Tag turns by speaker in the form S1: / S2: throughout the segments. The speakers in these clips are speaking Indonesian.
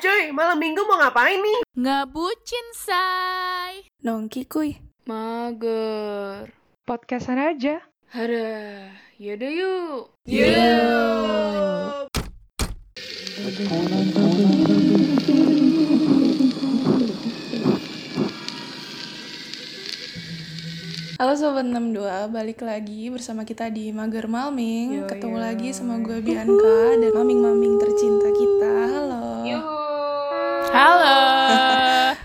S1: Cuy, malam minggu mau ngapain nih?
S2: Ngebucin, say.
S3: Nongki kuy.
S2: Mager.
S4: Podcastan aja.
S2: Hara, yaudah yuk.
S1: Yuk.
S3: Halo Sobat 62, balik lagi bersama kita di Mager Malming
S2: Yo,
S3: Ketemu
S2: yo.
S3: lagi sama gue Bianca dan maming-maming tercinta kita Halo
S2: Halo.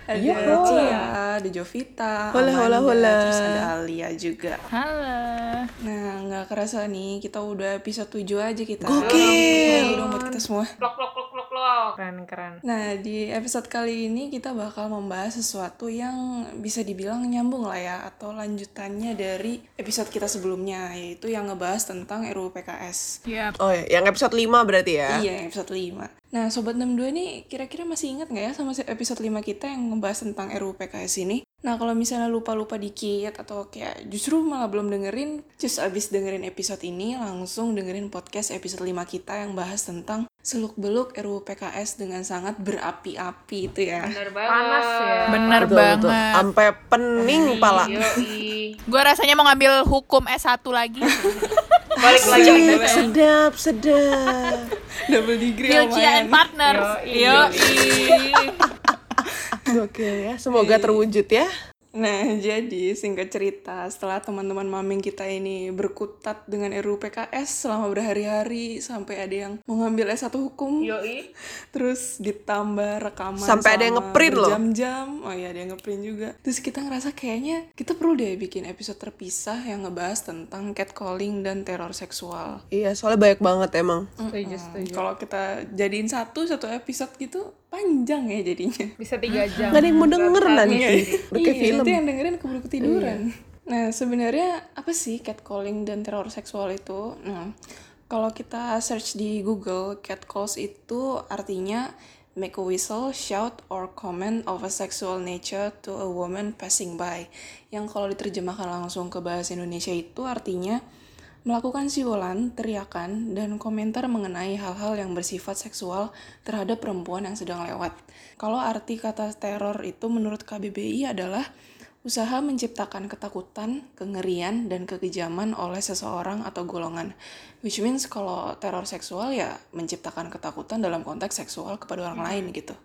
S3: Ada
S1: Yuhu.
S3: Cia, ada Jovita,
S1: Hola, hola,
S3: Amanda,
S1: hola.
S3: terus ada Alia juga
S2: Halo.
S3: Nah, nggak kerasa nih, kita udah episode 7 aja kita
S1: Gokil.
S3: Malu dong buat kita semua
S2: Plok, plok, plok, plok. Keren, keren.
S3: Nah, di episode kali ini kita bakal membahas sesuatu yang bisa dibilang nyambung lah ya Atau lanjutannya dari episode kita sebelumnya Yaitu yang ngebahas tentang RUU PKS
S2: Yap.
S1: Oh ya, yang episode 5 berarti ya?
S3: Iya, episode 5. Nah, Sobat 62 nih kira-kira masih ingat nggak ya sama episode 5 kita yang ngebahas tentang RUU PKS ini? Nah, kalau misalnya lupa-lupa dikit atau kayak justru malah belum dengerin, just abis dengerin episode ini langsung dengerin podcast episode 5 kita yang bahas tentang seluk-beluk RUU PKS dengan sangat berapi-api itu ya.
S2: Bener banget. Panas ya.
S4: Bener
S1: Betul, betul.
S4: banget.
S1: Sampai pening pala.
S2: Gue rasanya mau ngambil hukum S1 lagi. Balik lagi.
S1: Sedap, sedap.
S3: Double degree
S2: Cia and partner. Yo,
S1: Oke ya, semoga terwujud ya.
S3: Nah, jadi singkat cerita, setelah teman-teman maming kita ini berkutat dengan RUU PKS selama berhari-hari sampai ada yang mau ngambil S1 hukum,
S2: Yoi.
S3: terus ditambah rekaman
S1: Sampai ada yang ngeprint loh.
S3: berjam-jam. Oh iya, ada yang ngeprint juga. Terus kita ngerasa kayaknya kita perlu deh bikin episode terpisah yang ngebahas tentang catcalling dan teror seksual.
S1: Iya, soalnya banyak banget emang.
S2: Setuju, setuju.
S3: Kalau kita jadiin satu satu episode gitu panjang ya jadinya.
S2: Bisa tiga jam.
S1: Gak ada yang mau denger nanti. Udah kayak
S3: iya,
S1: film.
S3: Nanti yang dengerin keburu ketiduran. Nah, sebenarnya apa sih catcalling dan teror seksual itu? Nah, kalau kita search di Google, catcalls itu artinya make a whistle, shout, or comment of a sexual nature to a woman passing by. Yang kalau diterjemahkan langsung ke bahasa Indonesia itu artinya melakukan siulan, teriakan, dan komentar mengenai hal-hal yang bersifat seksual terhadap perempuan yang sedang lewat. Kalau arti kata teror itu menurut KBBI adalah usaha menciptakan ketakutan, kengerian, dan kekejaman oleh seseorang atau golongan. Which means kalau teror seksual ya menciptakan ketakutan dalam konteks seksual kepada orang lain gitu.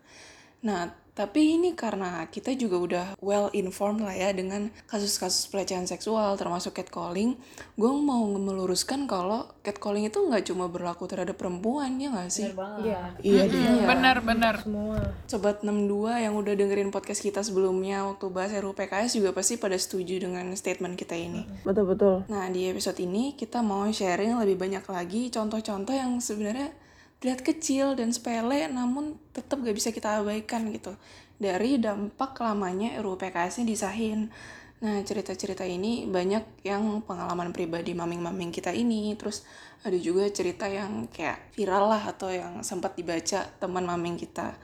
S3: Nah, tapi ini karena kita juga udah well informed lah ya dengan kasus-kasus pelecehan seksual termasuk catcalling, gue mau meluruskan kalau catcalling itu nggak cuma berlaku terhadap perempuan ya nggak sih?
S2: Iya.
S1: Iya deh.
S2: Bener, bener.
S3: Sobat 62 yang udah dengerin podcast kita sebelumnya waktu bahas RUU PKS juga pasti pada setuju dengan statement kita ini.
S1: Betul, betul.
S3: Nah, di episode ini kita mau sharing lebih banyak lagi contoh-contoh yang sebenarnya terlihat kecil dan sepele namun tetap gak bisa kita abaikan gitu dari dampak lamanya RUU PKS ini disahin. Nah, cerita-cerita ini banyak yang pengalaman pribadi maming-maming kita ini, terus ada juga cerita yang kayak viral lah atau yang sempat dibaca teman maming kita.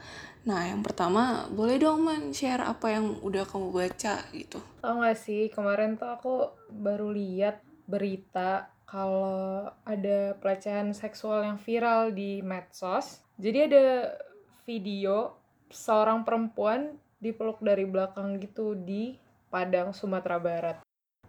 S3: Nah, yang pertama, boleh dong man share apa yang udah kamu baca gitu.
S4: Tau gak sih, kemarin tuh aku baru lihat berita kalau ada pelecehan seksual yang viral di medsos. Jadi ada video seorang perempuan dipeluk dari belakang gitu di Padang, Sumatera Barat.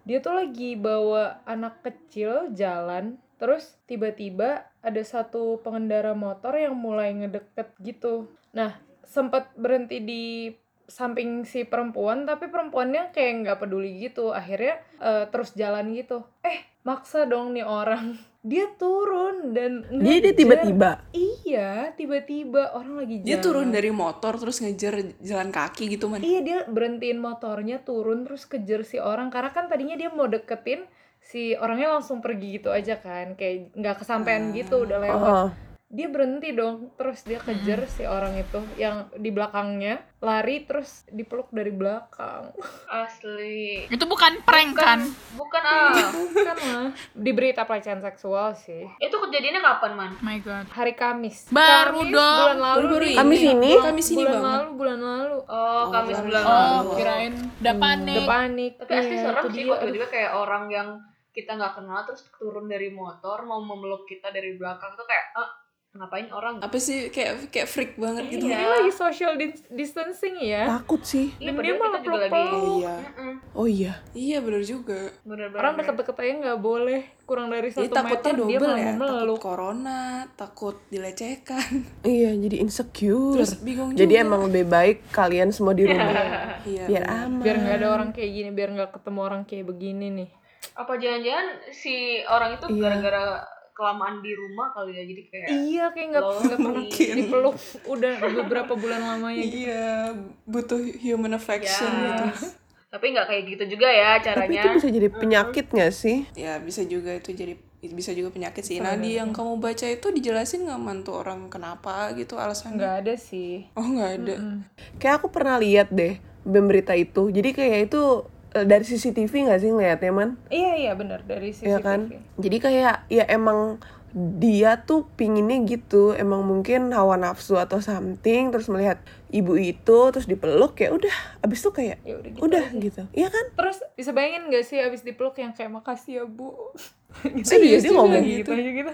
S4: Dia tuh lagi bawa anak kecil jalan, terus tiba-tiba ada satu pengendara motor yang mulai ngedeket gitu. Nah, sempat berhenti di samping si perempuan tapi perempuannya kayak nggak peduli gitu akhirnya eh, terus jalan gitu eh maksa dong nih orang. Dia turun dan
S1: Dia, dia tiba-tiba.
S4: iya tiba-tiba. Orang lagi
S3: Dia
S4: jalan.
S3: turun dari motor terus ngejar jalan kaki gitu man.
S4: iya dia berhentiin motornya turun terus kejar si orang. Karena kan tadinya dia mau deketin si orangnya langsung pergi gitu aja kan. Kayak nggak kesampean gitu udah lewat.
S1: Oh,
S4: dia berhenti dong terus dia kejar si orang itu yang di belakangnya lari terus dipeluk dari belakang
S5: Asli.
S2: Itu bukan prank kan?
S5: Bukan ah.
S4: kan lah di berita pelecehan seksual sih
S5: Itu kejadiannya kapan, Man?
S2: Oh my god.
S4: hari Kamis
S2: Baru
S4: Kamis,
S2: dong.
S4: bulan lalu nih.
S3: ini.
S1: Kamis ini?
S4: bulan,
S3: Kamis ini
S4: bulan
S3: banget.
S4: lalu bulan lalu
S5: Oh, Kamis
S3: bulan lalu.
S5: lalu.
S2: Oh, kirain udah panik.
S4: udah panik
S5: Tapi asli
S4: Iya,
S5: serem sih
S4: dia.
S5: kok tiba-tiba kayak orang yang kita nggak kenal terus turun dari motor mau memeluk kita dari belakang tuh kayak ah ngapain orang
S3: apa sih kayak kayak freak banget gitu
S5: Iya.
S4: Ini lagi social dis- distancing ya.
S1: Takut sih.
S4: Dan
S5: padahal
S4: dia malah
S5: juga lagi
S4: peluk-peluk.
S1: Oh iya.
S5: Mm-mm.
S1: Oh iya.
S3: iya bener juga
S5: bener-bener
S4: Orang deket-deket aja nggak boleh kurang dari satu
S3: takutnya
S4: meter dia
S3: double
S4: malah
S3: ya takut corona takut dilecehkan
S1: Iya, jadi insecure.
S3: terus bingung
S1: jadi
S3: juga.
S1: emang lebih baik kalian semua di rumah.
S3: iya
S1: Biar
S3: bener.
S1: aman.
S4: Biar nggak ada orang kayak gini, biar nggak ketemu orang kayak begini nih.
S5: apa jangan-jangan si orang itu
S1: Iya.
S5: Kelamaan di rumah kali ya jadi kayak
S4: Iya, kayak nggak nggak pernah dipeluk udah beberapa bulan lamanya gitu.
S3: iya butuh human affection
S5: Ya.
S3: gitu
S5: tapi nggak kayak gitu juga ya
S1: Tapi
S5: caranya
S1: itu bisa jadi penyakit gak sih?
S3: ya bisa juga itu jadi bisa juga penyakit sih nah di yang kamu baca itu dijelasin nggak man tuh orang kenapa gitu alasannya
S4: Nggak ada sih.
S3: oh nggak ada
S1: Kayak aku pernah lihat deh berita itu. Jadi kayak itu dari CCTV gak sih ngeliatnya man?
S4: Iya iya benar dari CCTV.
S1: ya kan jadi kayak ya emang dia tuh pinginnya gitu emang mungkin hawa nafsu atau something terus melihat ibu itu terus dipeluk ya udah abis itu kayak
S4: Ya udah gitu
S1: udah
S4: aja.
S1: gitu iya kan
S4: Terus bisa bayangin gak sih abis dipeluk yang kayak makasih ya bu gitu,
S1: Serius dia ngomong
S4: gitu aja gitu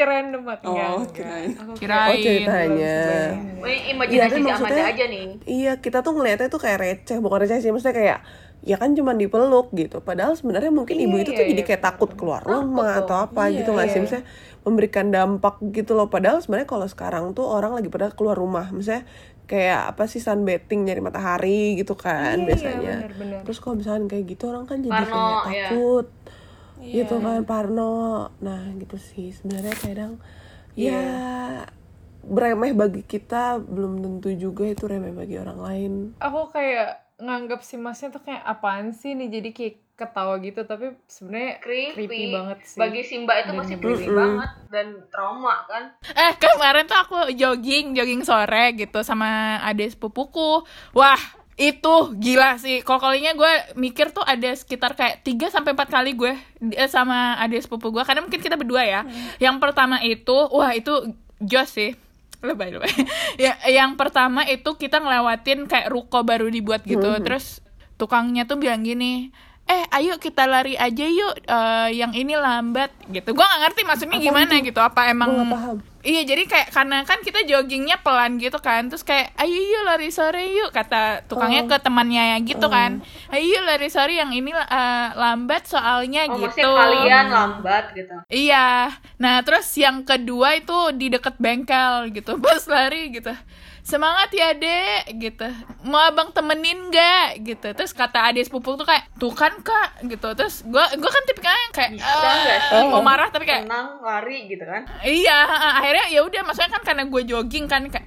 S4: random banget
S3: Oh,
S4: Enggak,
S3: kirain.
S4: enggak. Aku
S2: Kirain.
S1: oh ceritanya
S5: Ini
S1: Iya,
S5: imajinasi
S1: tapi
S5: si
S1: maksudnya-
S5: Amanda aja nih
S1: iya kita tuh ngeliatnya tuh kayak receh bukan receh sih maksudnya kayak ya kan cuma dipeluk gitu padahal sebenarnya mungkin ibu
S4: Iya,
S1: itu
S4: iya,
S1: tuh jadi
S4: iya,
S1: kayak takut keluar rumah atau apa
S3: Iya,
S1: gitu nggak sih
S3: iya.
S1: maksudnya memberikan dampak gitu loh padahal sebenarnya kalau sekarang tuh orang lagi pada keluar rumah misalnya kayak apa sih sunbathing nyari matahari gitu kan
S4: Iya,
S1: biasanya
S4: benar-benar.
S1: terus kalau misalkan kayak gitu orang kan jadi
S5: Parno,
S1: kayak
S5: ya.
S1: takut
S3: Iya.
S1: gitu kan parno nah gitu sih sebenarnya kadang
S3: Iya.
S1: ya remeh bagi kita belum tentu juga itu remeh bagi orang lain
S4: Aku kayak nganggap si masnya tuh kayak apaan sih nih jadi kayak ketawa gitu tapi sebenarnya
S5: creepy,
S4: creepy banget sih.
S5: bagi Simba itu
S4: Dan
S5: masih creepy banget dan trauma kan
S2: Eh kemarin tuh aku jogging, jogging sore gitu sama adik sepupuku. Wah itu gila sih. Kalau kalinya gue mikir tuh ada sekitar kayak 3 sampai empat kali gue eh, sama adik sepupu gue. Karena mungkin kita berdua ya. Yang pertama itu, wah itu jos sih. Lebay lebay. ya, yang pertama itu kita ngelewatin kayak ruko baru dibuat gitu. Terus tukangnya tuh bilang gini. Eh, ayo kita lari aja yuk. eh, yang ini lambat gitu. Gua nggak ngerti maksudnya gimana gitu. Apa emang
S1: paham.
S2: Iya jadi kayak karena kan kita joggingnya pelan gitu kan Terus kayak ayo yuk lari sore yuk Kata tukangnya ke temannya ya gitu kan Ayo yuk lari sore yang ini eh, lambat soalnya
S5: oh
S2: gitu
S5: kalian lambat gitu
S2: Iya Nah terus yang kedua itu di deket bengkel gitu Pas lari gitu Semangat ya dek gitu Mau abang temenin gak gitu Terus kata adik sepupu tuh kayak Tuh kan kak gitu Terus gue gua kan tipikalnya kayak "Eh,
S5: sih?
S2: Mau marah tapi kayak
S5: tenang lari gitu kan
S2: Iya, akhirnya ya udah maksudnya kan karena gue jogging kan kayak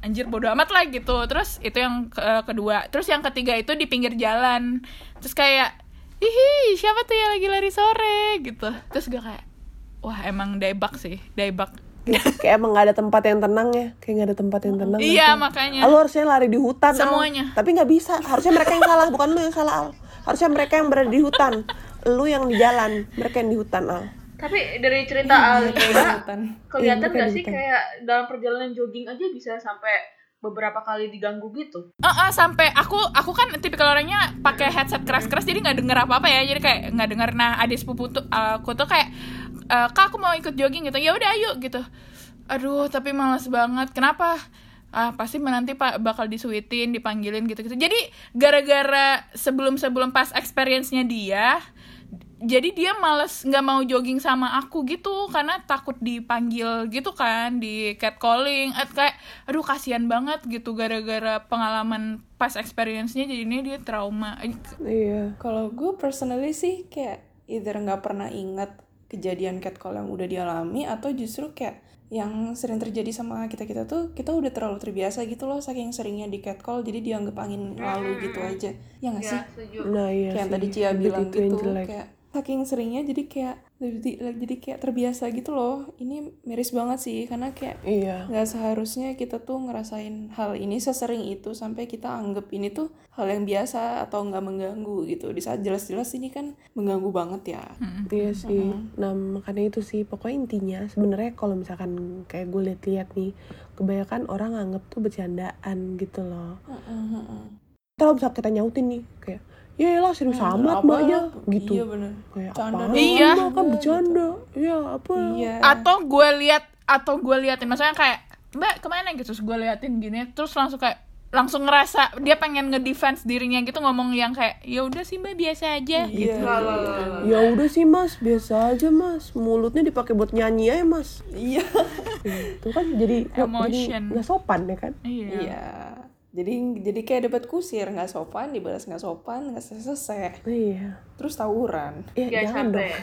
S2: anjir bodo amat lah gitu. Terus itu yang ke- kedua. Terus yang ketiga itu di pinggir jalan. Terus kayak hihi siapa tuh yang lagi lari sore gitu. Terus gue kayak wah emang daybak sih, daybak.
S1: Kayak emang gak ada tempat yang tenang ya kayak gak ada tempat yang tenang
S2: Iya,
S1: gitu.
S2: makanya.
S1: Lu harusnya lari di hutan Al.
S2: Semuanya.
S1: tapi nggak bisa harusnya mereka yang salah bukan lu yang salah Al. harusnya mereka yang berada di hutan lu yang di jalan mereka yang di hutan Al.
S5: tapi dari cerita
S3: Kelihatan.
S5: kelihatan
S1: Iya,
S5: gak
S1: bukan
S5: sih kayak dalam perjalanan jogging aja bisa sampai beberapa kali diganggu gitu.
S2: Eh, eh, sampai aku aku kan tipikal orangnya pakai headset keras-keras jadi nggak denger apa-apa ya. Jadi kayak nggak denger. Nah adik sepupu tuh aku tuh kayak eh, kak aku mau ikut jogging gitu. Ya udah ayo gitu. Aduh tapi malas banget. Kenapa? Ah pasti nanti pak bakal disuitin dipanggilin gitu gitu jadi gara-gara sebelum sebelum pas experience-nya dia jadi dia males nggak mau jogging sama aku gitu karena takut dipanggil gitu kan di catcalling. Eh, kayak aduh kasihan banget gitu gara-gara pengalaman pas experience-nya jadinya dia trauma.
S1: Iya.
S3: Kalau gue personally sih kayak either nggak pernah ingat kejadian catcall yang udah dialami atau justru kayak yang sering terjadi sama kita kita tuh kita udah terlalu terbiasa gitu loh saking seringnya di catcall jadi dianggap angin lalu gitu aja. Ya nggak sih?
S5: ya setuju.
S1: Nah iya
S3: kayak yang
S1: sih.
S3: tadi Cia bilang
S1: itu yang
S3: gitu kayak saking seringnya jadi kayak jadi, jadi kayak terbiasa gitu loh. Ini miris banget sih karena kayak
S1: iya.
S3: nggak seharusnya kita tuh ngerasain hal ini sesering itu sampai kita anggap ini tuh hal yang biasa atau nggak mengganggu gitu. Di saat jelas-jelas ini kan mengganggu banget ya.
S1: Iya sih. Nah makanya itu sih. Pokoknya intinya sebenarnya kalau misalkan kayak gue lihat-lihat nih kebanyakan orang anggap tuh bercandaan gitu loh. Kalau misalnya kita nyautin nih kayak ya lah serius amat mbak aja gitu.
S3: iya bener
S1: Kayak
S3: Canda
S1: apa?
S2: Iya.
S1: kan bercanda. Iya apa?
S3: iya
S2: atau gue lihat atau gue liatin maksudnya kayak mbak ke mana gitu terus gue liatin gini terus langsung kayak langsung ngerasa dia pengen ngedefense dirinya gitu ngomong yang kayak ya udah sih mbak biasa aja gitu
S1: Iya.
S5: Lah.
S1: Ya udah sih mas, biasa aja mas. Mulutnya dipakai buat nyanyi aja mas.
S3: Iya.
S1: Itu kan jadi jadi
S2: Emotion.
S1: nggak sopan ya kan?
S2: iya
S3: Iya. Jadi jadi kayak debat kusir nggak sopan dibalas nggak sopan nggak selesai
S1: Iya.
S3: terus tawuran.
S1: Ya
S5: Gak
S1: jangan dong.
S5: capek.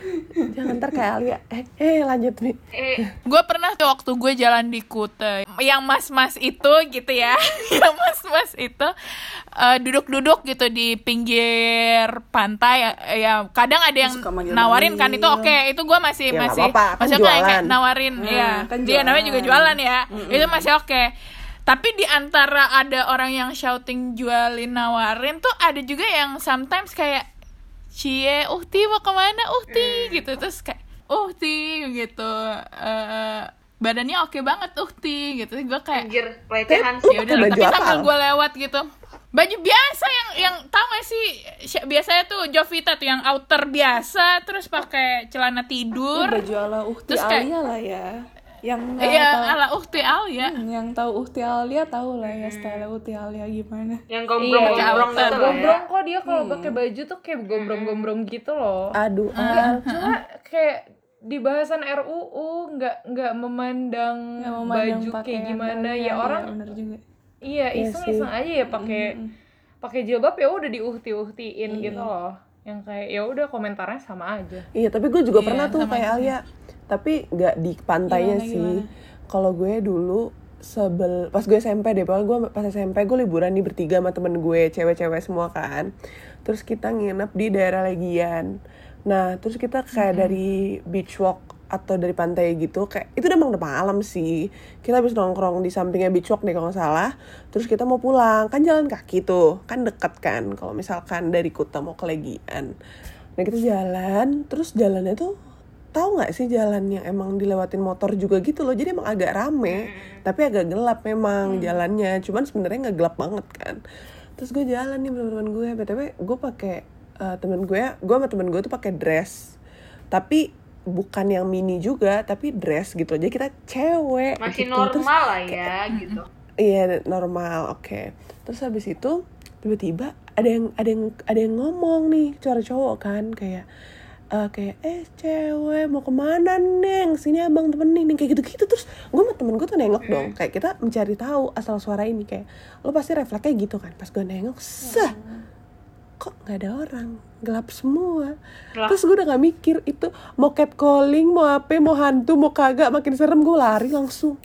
S1: jangan ntar kayak Alia. Eh, eh lanjut nih.
S5: Eh,
S2: gue pernah tuh waktu gue jalan di Kute yang mas-mas itu gitu ya yang mas-mas itu eh, duduk-duduk gitu di pinggir pantai ya, ya kadang ada yang nawarin kan itu oke itu gue masih
S1: Ya,
S2: masih
S1: apa-apa, kan
S2: masih kayak, nawarin
S3: Hmm,
S2: ya
S3: kan
S2: dia namanya juga
S3: jualan.
S2: jualan ya itu masih oke tapi di antara ada orang yang shouting jualin nawarin tuh ada juga yang sometimes kayak cie uhti mau ke mana uhti? Gitu terus kayak uhti gitu. Eh badannya oke banget uhti gitu. Gue kayak
S5: anjir pelecehan.
S2: Ya
S1: pakai
S2: udah tapi sambil gue lewat gitu. Baju biasa yang yang tau gak sih? Biasanya tuh Jovita tuh yang outer biasa terus pakai celana tidur.
S3: baju ala Uhti
S2: Terus kayak-
S3: Alia lah ya. Yang
S2: iya
S3: tahu
S2: ala uhti Alia
S3: Hmm, yang tahu Uhti Alia tahu lah ya style Uhti Alia gimana.
S5: yang
S4: Iya,
S5: gombrong-gombrong
S2: iya.
S5: gitu lah ya
S4: gombrong kok dia kalau pakai baju tuh kayak gombrong-gombrong gitu loh.
S1: Aduh,
S2: Ah.
S4: Cuma kayak di bahasan RUU nggak nggak memandang,
S3: Nggak memandang
S4: baju kayak
S3: pakaian
S4: gimana ya orang
S3: bener juga.
S4: iya
S1: Iya
S4: iseng-iseng aja ya pakai pakai jilbab ya udah diuhti-uhtiin gitu loh. Yang kayak ya udah komentarnya sama aja.
S1: Iya, tapi gue juga
S2: Iya,
S1: pernah tuh kayak Alia. Tapi nggak di pantainya
S3: Gimana,
S1: sih. Kalau gue dulu sebel pas gue SMP deh, pokoknya gue pas SMP gue liburan nih bertiga sama temen gue, cewek-cewek semua kan. Terus kita nginep di daerah Legian. Nah, terus kita kayak dari beach walk atau dari pantai gitu kayak itu udah emang udah malam sih kita habis nongkrong di sampingnya beach walk deh kalau nggak salah terus kita mau pulang kan jalan kaki tuh kan deket kan kalau misalkan dari Kuta mau ke Legian nah kita jalan terus jalannya tuh tahu nggak sih jalan yang emang dilewatin motor juga gitu loh? Jadi emang agak rame tapi agak gelap memang jalannya. Cuman sebenarnya nggak gelap banget kan. Terus gue jalan nih sama teman gue. Btw gue pakai eh, temen gue gue sama temen gue tuh pakai dress. Tapi bukan yang mini juga tapi dress gitu. Aja kita cewek
S5: masih
S1: gitu. Terus
S5: normal lah ya gitu.
S1: Iya normal, oke. Terus habis itu tiba-tiba ada yang ada yang ada yang ngomong nih suara cowok kan kayak eh, kayak eh cewek mau ke mana neng sini abang temenin. Neng. kayak gitu-gitu terus gue sama temen gue tuh nengok dong. Kayak kita mencari tahu asal suara ini kayak lo pasti refleksnya gitu kan? Pas gue nengok sah kok nggak ada orang? Gelap semua.
S5: Lah.
S1: terus gue udah gak mikir itu mau catcalling mau apa mau hantu mau kagak makin serem gue lari langsung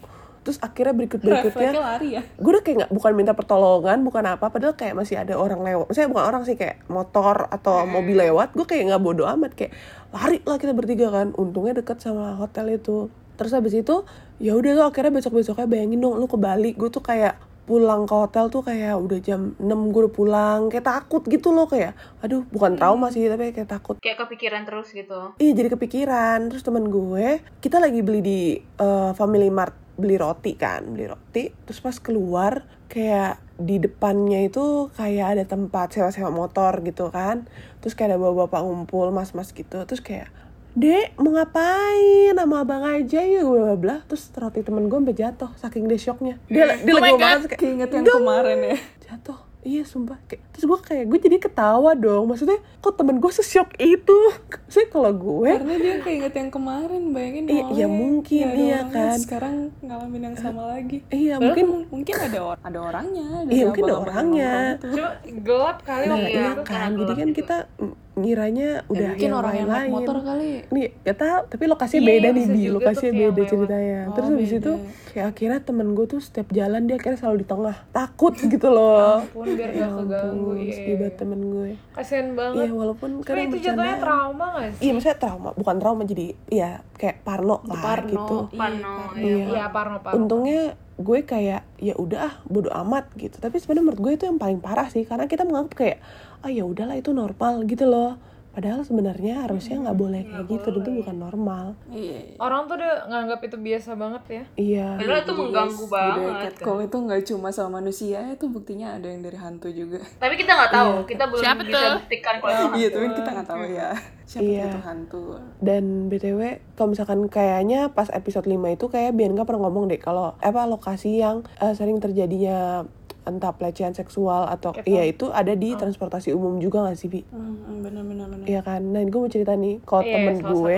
S1: terus akhirnya berikut berikutnya
S3: lari ya.
S1: gue udah kayak nggak bukan minta pertolongan bukan apa padahal kayak masih ada orang lewat. Saya bukan orang sih kayak motor atau mobil lewat gue kayak nggak bodoh amat kayak lari lah kita bertiga kan. Untungnya deket sama hotel itu. Terus habis itu ya udah tuh akhirnya besok besoknya bayangin dong lu ke Bali gue tuh kayak pulang ke hotel tuh kayak udah jam 6 gue udah pulang kayak takut gitu loh kayak aduh bukan trauma sih tapi kayak takut.
S5: Kayak kepikiran terus gitu?
S1: Iya jadi kepikiran. Terus temen gue Kita lagi beli di eh, Family Mart Beli roti kan Beli roti Terus pas keluar Kayak di depannya itu Kayak ada tempat sewa-sewa motor gitu kan Terus kayak ada bapak-bapak ngumpul Mas-mas gitu Terus kayak Dek mau ngapain sama abang aja ya gue bla bla Terus roti temen gue sampai jatuh Saking dia shocknya Dia, dia
S2: Oh
S1: lagi
S2: God.
S1: makan terus kayak
S3: Keinget yang
S1: "Dong."
S3: kemarin ya.
S1: jatuh iya sumpah kayak terus gue kayak gue jadi ketawa dong maksudnya kok temen gue sesok itu saya kalau gue
S3: Karena dia keinget yang kemarin, bayangin
S1: Iya, iya, mungkin,
S3: ada
S1: iya
S3: orangnya,
S1: kan.
S3: Sekarang ngalamin yang sama lagi.
S1: iya
S3: Padahal
S1: mungkin
S3: mungkin ada or- ada orangnya. dari
S1: Iya, mungkin ada orangnya.
S3: nongkrong itu.
S4: Cuma gelap kali
S1: nah
S4: waktu
S1: iya
S4: itu.
S1: kan jadi kan
S5: gitu.
S1: kita mm, ngiranya udah
S3: mungkin
S1: yang
S3: orang yang naik
S1: lain-lain
S3: motor kali.
S1: nih gak tahu tapi lokasinya
S4: Iya,
S1: beda nih
S4: bisa
S1: di lokasinya beda
S4: lewat.
S1: ceritanya
S3: Oh,
S1: terus habis itu kayak akhirnya temen gue tuh setiap jalan dia akhirnya selalu di tengah takut gitu loh
S4: Ampun biar gak keganggu. Iya.
S1: sedih banget temen gue
S4: Kasian banget.
S1: iya walaupun
S4: Tapi
S1: kadang
S4: itu jatuhnya trauma gak sih?
S1: iya maksudnya trauma bukan trauma jadi iya kayak parno lah
S3: Parno.
S1: gitu
S3: Iya,
S5: Parno,
S3: Parno.
S1: Iya.
S4: Iya, parno parno.
S1: untungnya gue kayak ya udah ah bodo amat gitu tapi sebenarnya menurut gue itu yang paling parah sih karena kita menganggap kayak ah ya udahlah itu normal gitu loh padahal sebenarnya harusnya nggak boleh kayak gitu dan itu bukan normal
S3: Iya.
S4: Orang tuh udah nganggap itu biasa banget ya.
S1: iya
S5: Padahal itu mengganggu
S3: Budaya
S5: banget.
S3: catcall itu nggak cuma sama manusia, itu buktinya ada yang dari hantu juga.
S5: Tapi kita nggak tahu, kita belum
S2: Siapa
S5: bisa
S2: tuh?
S5: buktikan kalau itu
S3: Iya,
S5: hantu.
S3: tapi kita nggak tahu ya. Siapa
S1: Iya.
S3: itu hantu?
S1: dan btw kalau misalkan kayaknya pas episode 5 itu kayak Bianca pernah ngomong deh kalau apa lokasi yang eh, sering terjadinya entah pelecehan seksual atau
S4: Catcall.
S1: iya itu ada di transportasi umum juga gak sih bi?
S3: Hmm, benar-benar benar.
S1: Iya kan? Nah gue mau cerita nih kalau
S4: Iya,
S1: temen gue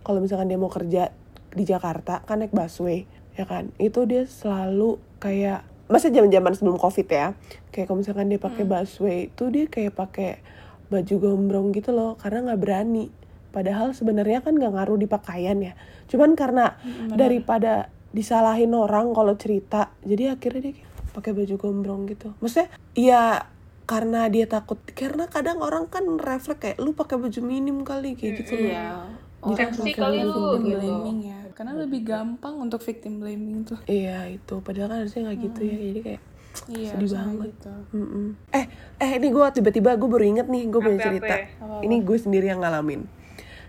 S1: kalau misalkan dia mau kerja di Jakarta kan naik busway ya kan? Itu dia selalu kayak masa zaman zaman sebelum covid ya kayak kalau misalkan dia pakai busway itu dia kayak pakai baju gombrong gitu loh karena nggak berani. Padahal sebenarnya kan nggak ngaruh di pakaian ya. Cuman karena daripada disalahin orang kalau cerita jadi akhirnya dia pakai baju gombrong gitu maksudnya ya karena dia takut karena kadang orang kan refleks kayak lu pakai baju minim kali kayak gitu loh
S3: Iya.
S5: Seksi
S3: Orang
S5: kali lu, gitu.
S3: blaming ya. Karena lebih gampang untuk victim blaming tuh.
S1: Iya itu, padahal kan harusnya nggak gitu ya, jadi kayak
S3: Iya,
S1: sedih banget.
S3: gitu.
S1: Eh, eh ini gue tiba-tiba gue baru inget nih, gue punya cerita. Ini gue sendiri yang ngalamin.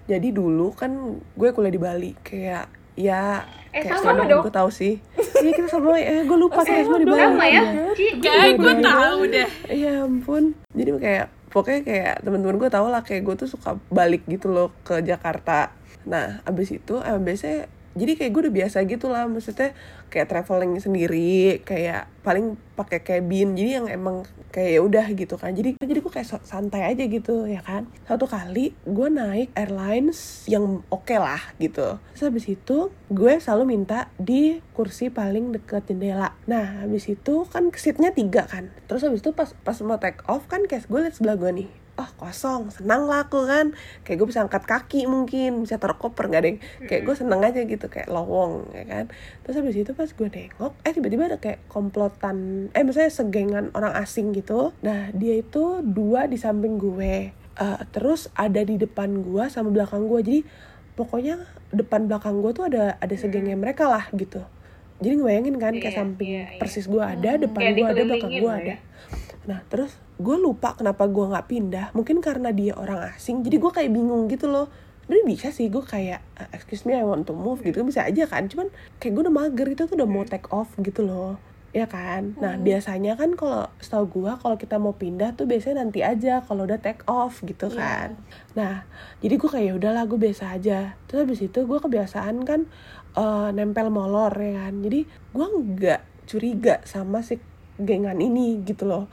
S1: Jadi dulu kan gue kuliah di Bali, kayak ya
S5: Eh,
S1: kayak
S5: sama
S1: semua
S5: dong.
S1: gue tahu sih. Iya kita sama, eh gue lupa kayak semua di Bali.
S5: Sama ya?
S1: Iya.
S2: Kayak gue tahu deh.
S1: Ya ampun. Jadi kayak pokoknya kayak teman-teman gue tau lah kayak gue tuh suka balik gitu loh ke Jakarta. Nah abis itu eh, biasanya jadi kayak gue udah biasa gitu lah maksudnya kayak traveling sendiri kayak paling pakai cabin jadi yang emang kayak ya udah gitu kan. Jadi jadi gue kayak santai aja gitu ya kan. Satu kali gue naik airlines yang oke lah gitu. Terus habis itu gue selalu minta di kursi paling deket jendela. Nah habis itu kan seatnya tiga kan. Terus habis itu pas pas mau take off kan kayak gue liat sebelah gue nih oh kosong. Senang lah aku kan. Kayak gue bisa angkat kaki mungkin bisa taruh koper nggak deh. Kayak gue seneng aja gitu kayak lowong ya kan. Terus habis itu pas gue nengok eh tiba-tiba ada kayak komplotan eh misalnya segengan orang asing gitu. Nah dia itu dua di samping gue. Eh, terus ada di depan gue sama belakang gue jadi pokoknya depan belakang gue tuh ada ada segengnya mereka lah gitu. Jadi ngebayangin kan kayak
S5: Iya,
S1: samping
S5: iya, iya.
S1: persis gue ada depan gue ada belakang gue ada.
S5: ya.
S1: Nah terus gue lupa kenapa gue nggak pindah. Mungkin karena dia orang asing. Jadi gue kayak bingung gitu loh. Tapi bisa sih gue kayak "Uh, excuse me I want to move gitu bisa aja kan. Cuman kayak gue udah mager itu tuh udah mau take off gitu loh. Ya kan. Nah biasanya kan kalau setahu gue kalau kita mau pindah tuh biasanya nanti aja kalau udah take off gitu kan. Nah jadi gue kayak "Ya udahlah gue biasa aja. Terus habis itu gue kebiasaan kan eh, nempel molor ya kan. Jadi gue nggak curiga sama si gengan ini gitu loh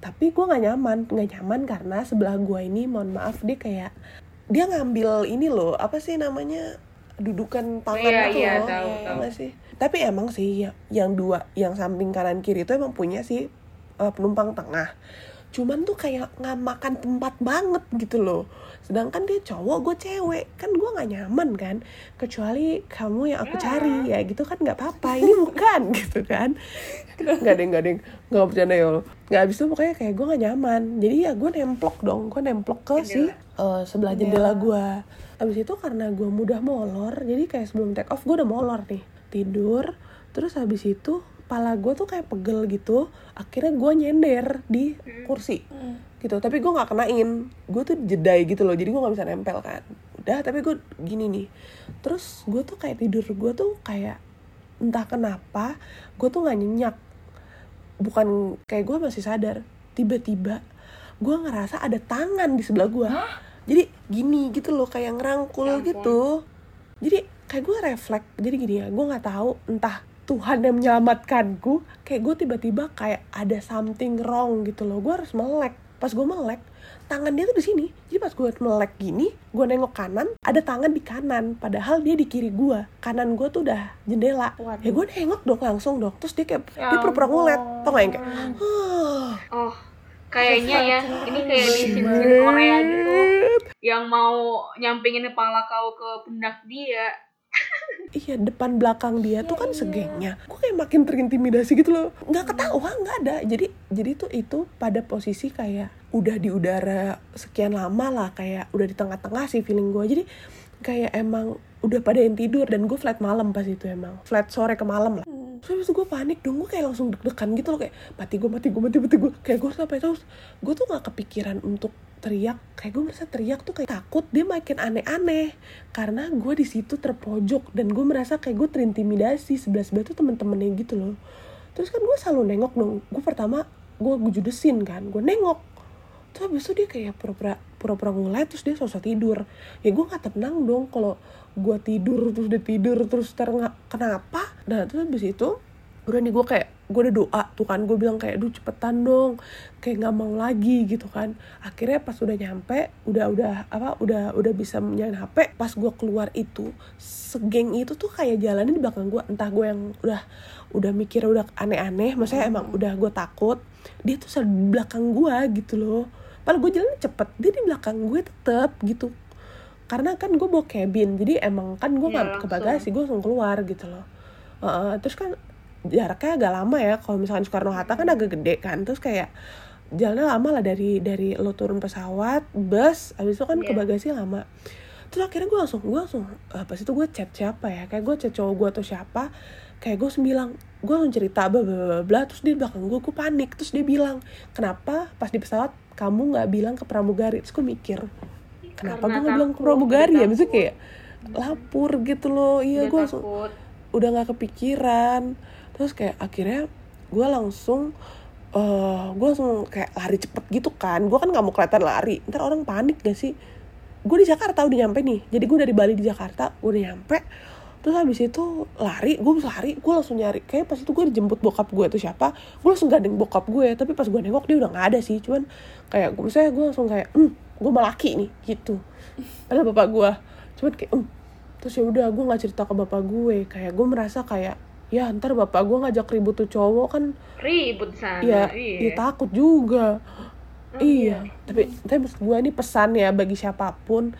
S1: tapi gue nggak nyaman nggak nyaman karena sebelah gue ini mohon maaf dia kayak dia ngambil ini loh apa sih namanya dudukan tangan
S5: Iya,
S1: gitu
S5: iya,
S1: loh.
S5: tahu,
S1: nggak sih? Tapi emang sih ya- yang dua yang samping kanan kiri itu emang punya sih eh, penumpang tengah. Cuman tuh kayak nggak makan tempat banget gitu loh sedangkan dia cowok gue cewek. Kan gue nggak nyaman kan? Kecuali kamu yang aku cari ya gitu kan nggak apa-apa. Ini bukan gitu kan? Nggak deh nggak deh nggak bercanda ya nggak habis itu pokoknya kayak gue nggak nyaman. Jadi ya gue nemplok dong. Gue nemplok ke si eh, sebelah jendela. gue habis itu karena gue mudah molor jadi kayak sebelum take off gue udah molor nih. Tidur terus habis itu kepala gue tuh kayak pegel gitu. Akhirnya gue nyender di kursi gitu. Tapi gue nggak kenain. Gue tuh jedai gitu loh. Jadi gue nggak bisa nempel kan. Udah tapi gue gini nih. Terus gue tuh kayak tidur. Gue tuh kayak entah kenapa gue tuh nggak nyenyak. Bukan kayak gue masih sadar. Tiba-tiba gue ngerasa ada tangan di sebelah gue jadi gini gitu loh kayak ngerangkul gitu. Jadi kayak gue refleks. Jadi gini ya gue nggak tahu entah Tuhan yang menyelamatkanku. Kayak gue tiba-tiba kayak ada something wrong gitu loh. Gue harus melek pas gue melek tangan dia tuh di sini jadi pas gue melek gini gue nengok kanan ada tangan di kanan padahal dia di kiri gue kanan gue tuh udah jendela
S3: Waduh.
S1: ya gue nengok dong langsung dong terus dia kayak
S4: Ya
S1: dia pura-pura ngeliat tau gak yang kayak "Huh,
S5: Oh, kayaknya ya. Ini kayak di scene-scene Korea gitu. Yang mau nyampingin kepala kau ke pundak dia.
S1: Iya depan belakang dia tuh kan segengnya. Gue kayak makin terintimidasi gitu loh. Nggak ketawa nggak ada. Jadi jadi tuh itu pada posisi kayak Udah di udara sekian lama lah Kayak udah di tengah-tengah sih feeling gue Jadi kayak emang udah pada yang tidur Dan gue flat malam pas itu emang. Flat sore ke malam lah. Terus habis itu gue panik dong, gue kayak langsung deg-degan gitu loh Kayak mati gue, mati gue, mati, mati gue Kayak gue sampai terus Gue tuh gak kepikiran untuk teriak kayak gue merasa teriak tuh kayak takut dia makin aneh-aneh. Karena gue di situ terpojok dan gue merasa kayak gue terintimidasi sebelah sebelah tuh temen-temennya gitu loh. Terus kan gue selalu nengok dong gue pertama gue judesin kan gue nengok. Terus habis itu dia kayak pura-pura pura-pura ngeliat terus dia sosok tidur. Ya gue nggak tenang dong kalau gue tidur terus dia tidur terus ter kenapa? Nah terus habis itu udah nih gue kayak gue udah doa tuh kan gue bilang kayak duh cepetan dong kayak nggak mau lagi gitu kan. Akhirnya pas udah nyampe udah udah apa udah udah bisa nyalain hp pas gue keluar itu segeng itu tuh kayak jalannya di belakang gue entah gue yang udah udah mikir udah aneh-aneh maksudnya emang udah gue takut dia tuh di belakang gue gitu loh. Padahal gue jalan cepet dia di belakang gue tetep gitu. Karena kan gue bawa cabin jadi emang kan gue nggak ke
S5: langsung.
S1: bagasi gue langsung keluar gitu loh. Heeh, terus kan jaraknya agak lama ya. Kalau misalkan Soekarno Hatta kan agak gede kan. Terus kayak jalannya lama lah dari dari lo turun pesawat bus habis itu kan ke
S5: Iya.
S1: bagasi lama. Terus akhirnya gue langsung gue langsung eh, pas itu gue chat siapa ya? Kayak gue chat cowok gue atau siapa kayak gue langsung bilang gue langsung cerita bla bla bla, bla. Terus dia di belakang gue gue panik. Terus dia bilang kenapa pas di pesawat kamu nggak bilang ke pramugari? Terus gue mikir kenapa gue nggak bilang ke pramugari ya? maksudnya kayak lapor gitu loh. Iya gue langsung
S5: takut.
S1: Udah nggak kepikiran. Terus kayak akhirnya gue langsung eh gue langsung kayak lari cepet gitu kan. Gue kan nggak mau kelihatan lari. Ntar orang panik gak sih? Gue di Jakarta udah nyampe nih. Jadi gue dari Bali di Jakarta gue udah nyampe. Terus habis itu lari gue bisa lari gue langsung nyari. Kayak pas itu gue dijemput bokap gue tuh siapa gue langsung gandeng bokap gue tapi pas gue nengok dia udah nggak ada sih. Cuman kayak gue misalnya gue langsung kayak hmm gue malaki nih gitu. Padahal bapak gue cuman kayak hmm terus ya udah gue nggak cerita ke bapak gue kayak gue merasa kayak ya ntar bapak gue ngajak ribut tuh cowok kan
S5: Ribut sana.
S1: ya,
S5: iya.
S1: ya takut juga
S5: Oh,
S1: iya tapi tapi maksud gue ini pesan ya bagi siapa pun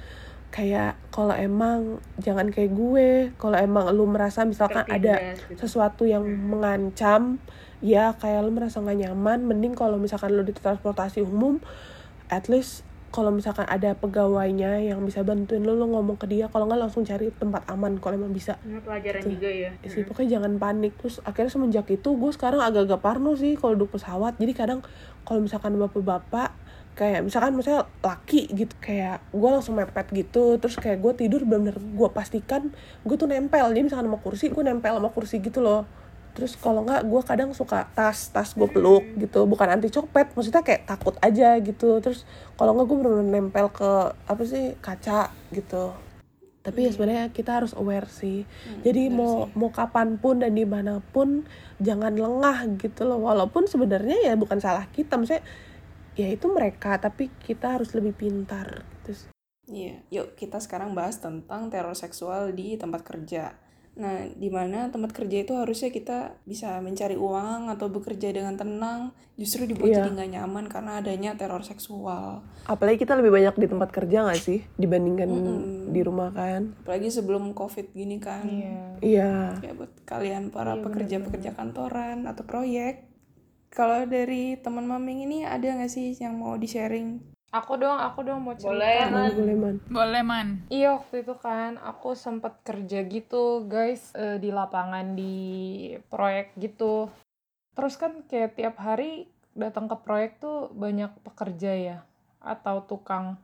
S1: kayak kalau emang jangan kayak gue kalau emang lu merasa misalkan ada
S5: gitu.
S1: sesuatu yang mengancam ya kayak lu merasa nggak nyaman mending kalau misalkan lu di transportasi umum at least kalau misalkan ada pegawainya yang bisa bantuin lu lu ngomong ke dia. Kalau nggak langsung cari tempat aman kalau emang bisa.
S5: Ini pelajaran
S1: Tuh.
S5: juga ya.
S1: Ya sih pokoknya jangan panik. Terus akhirnya semenjak itu gue sekarang agak-agak parno sih kalau duduk pesawat. Jadi kadang kalau misalkan bapak-bapak kayak misalkan misalnya laki gitu kayak gue langsung mepet gitu. Terus kayak gue tidur bener-bener gue pastikan gue tuh nempel. Jadi misalkan sama kursi gue nempel sama kursi gitu loh terus kalau nggak gue kadang suka tas tas gue peluk gitu. Bukan anti copet maksudnya kayak takut aja gitu. Terus kalau nggak gue bener-bener nempel ke apa sih kaca gitu. Tapi ya sebenarnya kita harus aware sih. Jadi mau mau kapan pun dan di mana pun jangan lengah gitu loh. Walaupun sebenarnya ya bukan salah kita maksudnya ya itu mereka tapi kita harus lebih pintar gitu. Sih.
S3: Iya, yuk kita sekarang bahas tentang teror seksual di tempat kerja. Nah, di mana tempat kerja itu harusnya kita bisa mencari uang atau bekerja dengan tenang, justru dibuat
S1: Iya.
S3: jadi nggak nyaman karena adanya teror seksual.
S1: apalagi kita lebih banyak di tempat kerja nggak sih dibandingkan
S3: Mm-mm.
S1: di rumah kan
S3: Apalagi sebelum COVID gini kan.
S4: Iya.
S1: iya
S3: Ya buat kalian para
S4: Iya,
S3: pekerja-pekerja kantoran atau proyek. Kalau dari teman maming ini ada nggak sih yang mau di-sharing?
S4: Aku dong, aku dong mau cerita.
S5: Boleh, Man.
S1: boleh man
S2: Boleh man.
S4: Iya waktu itu kan aku sempat kerja gitu guys eh, di lapangan di proyek gitu. Terus kan kayak tiap hari datang ke proyek tuh banyak pekerja ya atau tukang.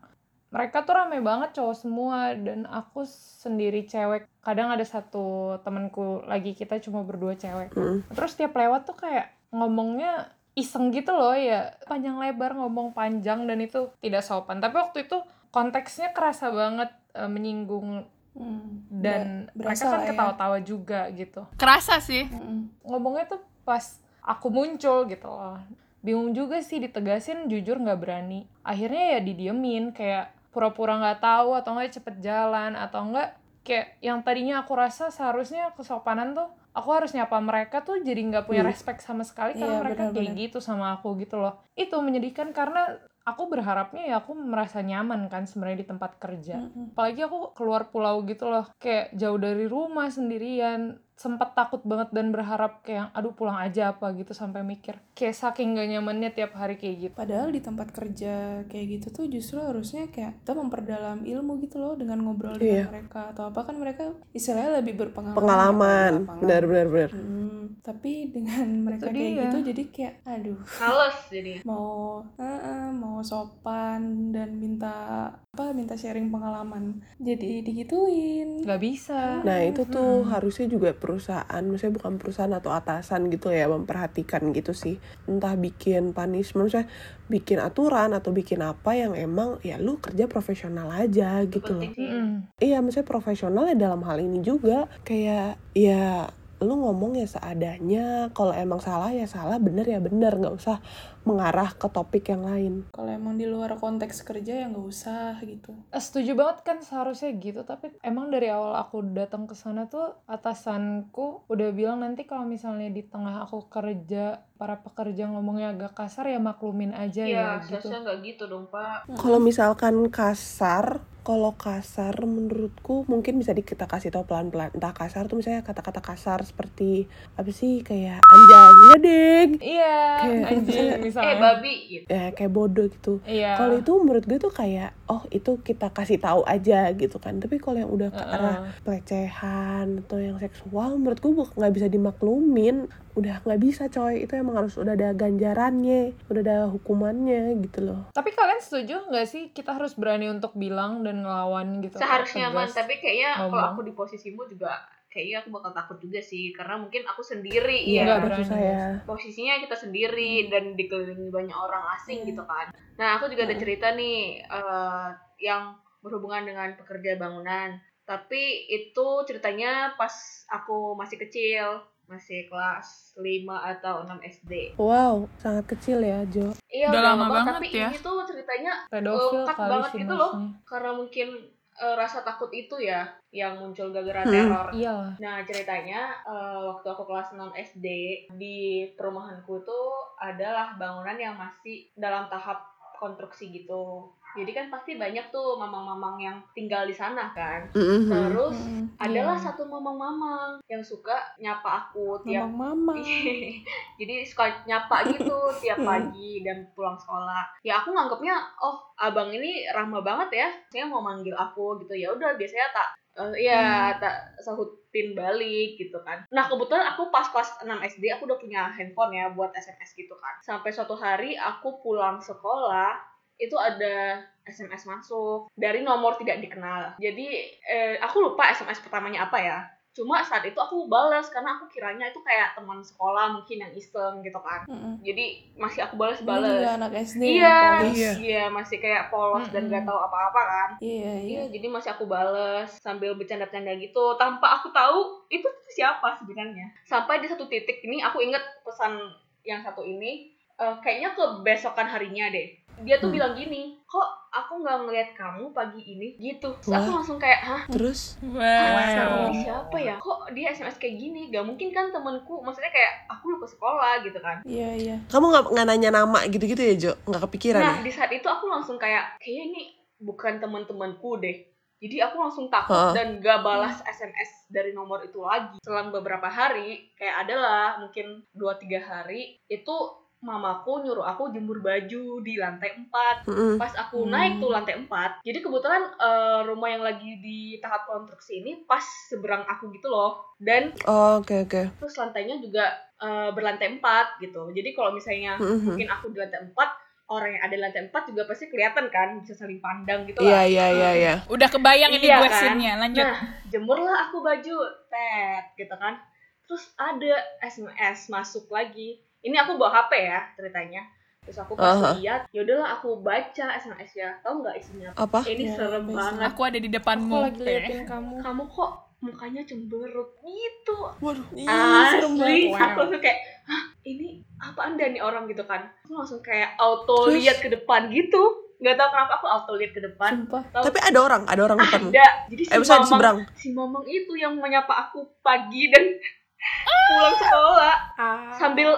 S4: Mereka tuh rame banget cowok semua dan aku sendiri cewek. Kadang ada satu temenku lagi kita cuma berdua cewek.
S1: Mm.
S4: Terus tiap lewat tuh kayak ngomongnya iseng gitu loh ya panjang lebar ngomong panjang dan itu tidak sopan tapi waktu itu konteksnya kerasa banget eh, menyinggung
S3: Hmm,
S4: dan
S3: ber-
S4: mereka
S3: berasa
S4: kan
S3: ya.
S4: ketawa-tawa juga gitu
S2: Kerasa sih.
S3: Mm-mm.
S4: ngomongnya tuh pas aku muncul gitu loh bingung juga sih ditegasin jujur nggak berani akhirnya ya didiemin kayak pura-pura nggak tahu atau nggak cepet jalan atau enggak kayak yang tadinya aku rasa seharusnya kesopanan tuh aku harus nyapa mereka tuh jadi nggak punya
S1: Hmm.
S4: respect sama sekali karena
S3: Iya,
S4: mereka kayak gitu sama aku gitu loh itu menyedihkan karena aku berharapnya ya aku merasa nyaman kan sebenarnya di tempat kerja
S3: Mm-mm.
S4: apalagi aku keluar pulau gitu loh kayak jauh dari rumah sendirian sempat takut banget dan berharap kayak aduh pulang aja apa gitu sampai mikir. Kayak saking gak nyamannya tiap hari kayak gitu.
S3: Padahal di tempat kerja kayak gitu tuh justru harusnya kayak kita memperdalam ilmu gitu loh dengan ngobrol dengan
S1: Iya.
S3: mereka. Atau apa kan mereka istilahnya lebih berpengalaman.
S1: pengalaman.
S3: Ya,
S1: benar benar benar.
S3: Hmm, tapi dengan mereka
S4: Itu
S3: kayak
S4: dia.
S3: gitu jadi kayak aduh.
S5: Males jadi.
S3: mau eh, eh, mau sopan dan minta apa minta sharing pengalaman. Jadi digituin.
S4: Nggak bisa.
S1: Nah itu tuh harusnya juga perusahaan, maksudnya bukan perusahaan atau atasan gitu ya memperhatikan gitu sih. Entah bikin punishment, maksudnya bikin aturan atau bikin apa yang emang ya lu kerja profesional aja gitu loh.
S4: Mm-mm.
S1: Iya maksudnya profesional ya dalam hal ini juga kayak ya lu ngomong ya seadanya kalau emang salah ya salah bener ya bener nggak usah mengarah ke topik yang lain.
S3: Kalau emang di luar konteks kerja ya nggak usah gitu.
S4: Eh, setuju banget kan seharusnya gitu tapi emang dari awal aku datang ke sana tuh atasanku udah bilang nanti kalau misalnya di tengah aku kerja para pekerja ngomongnya agak kasar ya maklumin aja
S5: Iya,
S4: ya gitu.
S5: seharusnya nggak gitu dong, Pak.
S1: kalau misalkan kasar kalau kasar menurutku mungkin bisa kita kasih tahu pelan-pelan. Entah kasar tuh misalnya kata-kata kasar seperti apa sih kayak anjay ngedeng
S4: iya
S1: Kayak-
S4: anjing
S5: Eh,
S4: misalnya.
S5: Babi gitu.
S1: ya kayak bodoh gitu.
S4: Iya.
S1: Kalau itu menurut gue tuh kayak oh itu kita kasih tahu aja gitu kan. Tapi kalau yang udah ke arah pelecehan atau yang seksual menurut gue buk- nggak bisa dimaklumin. Udah nggak bisa coy. Itu emang harus udah ada ganjarannya udah ada hukumannya gitu loh.
S4: Tapi kalian setuju nggak sih kita harus berani untuk bilang dan ngelawan gitu?
S5: Seharusnya
S4: tegas?
S5: tapi kayaknya kalau aku di posisimu juga kayaknya aku bakal takut juga sih karena mungkin aku sendiri
S1: iya
S5: ya
S4: berani.
S1: susah ya
S5: posisinya kita sendiri dan dikelilingi banyak orang asing
S3: Iya.
S5: gitu kan nah aku juga ada
S3: Hmm.
S5: cerita nih eh, yang berhubungan dengan pekerja bangunan tapi itu ceritanya pas aku masih kecil masih kelas 5 atau 6 SD
S1: wow sangat kecil ya Jo
S5: iya
S2: Udah
S5: udah
S2: lama
S5: lama
S2: banget
S5: tapi
S2: ya.
S5: ini tuh ceritanya lekat
S4: kali
S5: banget gitu loh. karena mungkin eh, rasa takut itu ya yang muncul gara-gara
S1: Hmm.
S5: teror
S4: iyalah
S5: Nah ceritanya eh, waktu aku kelas 6 SD di perumahanku tuh adalah bangunan yang masih dalam tahap konstruksi gitu. Jadi kan pasti banyak tuh mamang-mamang yang tinggal di sana kan.
S1: Mm-hmm.
S5: Terus
S3: Mm,
S5: adalah
S3: iya.
S5: satu mamang-mamang yang suka nyapa aku tiap
S3: mama mama
S5: jadi suka nyapa gitu tiap pagi dan pulang sekolah. Ya aku nganggapnya oh abang ini ramah banget ya. Saya mau manggil aku gitu ya udah biasanya tak eh, ya tak sahutin balik gitu kan. Nah kebetulan aku pas kelas 6 SD aku udah punya handphone ya buat SMS gitu kan. Sampai suatu hari aku pulang sekolah itu ada SMS masuk dari nomor tidak dikenal. Jadi eh, aku lupa SMS pertamanya apa ya. Cuma saat itu aku balas karena aku kiranya itu kayak teman sekolah mungkin yang iseng gitu kan.
S3: Mm-mm.
S5: Jadi masih aku balas
S3: Ini
S5: balas.
S3: juga anak SD
S5: Iya.
S1: Iya.
S5: iya masih kayak polos dan
S4: Mm-mm.
S5: gak tahu apa-apa kan.
S3: iya iya
S5: Iya, jadi masih aku bales sambil bercanda-canda gitu tanpa aku tahu itu siapa sebenarnya. Sampai di satu titik ini aku inget pesan yang satu ini eh, kayaknya kebesokan harinya deh. Dia tuh
S1: Hmm.
S5: bilang gini, kok aku nggak ngeliat kamu pagi ini gitu. Terus aku langsung kayak, hah
S1: terus
S2: Wow.
S5: siapa ya? Kok dia SMS kayak gini? Gak mungkin kan temenku, maksudnya kayak aku lu ke sekolah gitu kan.
S3: iya iya
S1: kamu nggak nggak nanya nama gitu-gitu ya Jo nggak kepikiran
S5: Nah,
S1: ya
S5: di saat itu aku langsung kayak, kayaknya ini bukan teman-temanku deh. Jadi aku langsung takut dan gak balas SMS dari nomor itu lagi. Selang beberapa hari, kayak adalah mungkin 2-3 hari, itu mamaku nyuruh aku jemur baju di lantai 4.
S1: Mm-mm.
S5: Pas aku naik tuh lantai 4, jadi kebetulan eh, rumah yang lagi di tahap konstruksi ini pas seberang aku gitu loh. Dan
S1: oh oke oke
S5: terus lantainya juga eh, berlantai 4 gitu. Jadi kalau misalnya
S1: Mhm.
S5: mungkin aku di lantai 4 orang yang ada di lantai 4 juga pasti kelihatan kan bisa saling pandang gitu
S1: iya
S5: lah
S1: iya iya iya
S2: Udah kebayang ini
S5: Iya
S2: gue
S5: kan?
S2: scene-nya. Lanjut.
S5: nah jemurlah aku baju tet gitu kan terus ada SMS masuk lagi ini aku bawa HP ya ceritanya. Terus aku pas
S1: Aha.
S5: lihat yaudahlah aku baca SMS ya tahu nggak isinya?
S1: Apa?
S5: Ini
S3: Ya,
S5: serem
S3: bisa.
S5: banget.
S2: Aku ada di
S3: aku
S2: depanmu.
S3: lagi liatin kamu.
S5: Kamu kok mukanya cemberut gitu?
S1: Waduh.
S3: Ih, serem
S5: asli
S3: banget.
S5: aku langsung kayak hah ini apa anda nih orang? Gitu kan. Aku langsung kayak auto
S1: Terus?
S5: lihat ke depan gitu. Nggak tahu kenapa aku auto lihat ke depan.
S3: Sumpah.
S5: Tahu-
S1: tapi ada orang ada orang depanmu
S5: ada. Jadi si
S1: eh seberang.
S5: si mamang itu yang menyapa aku pagi dan pulang sekolah. Sambil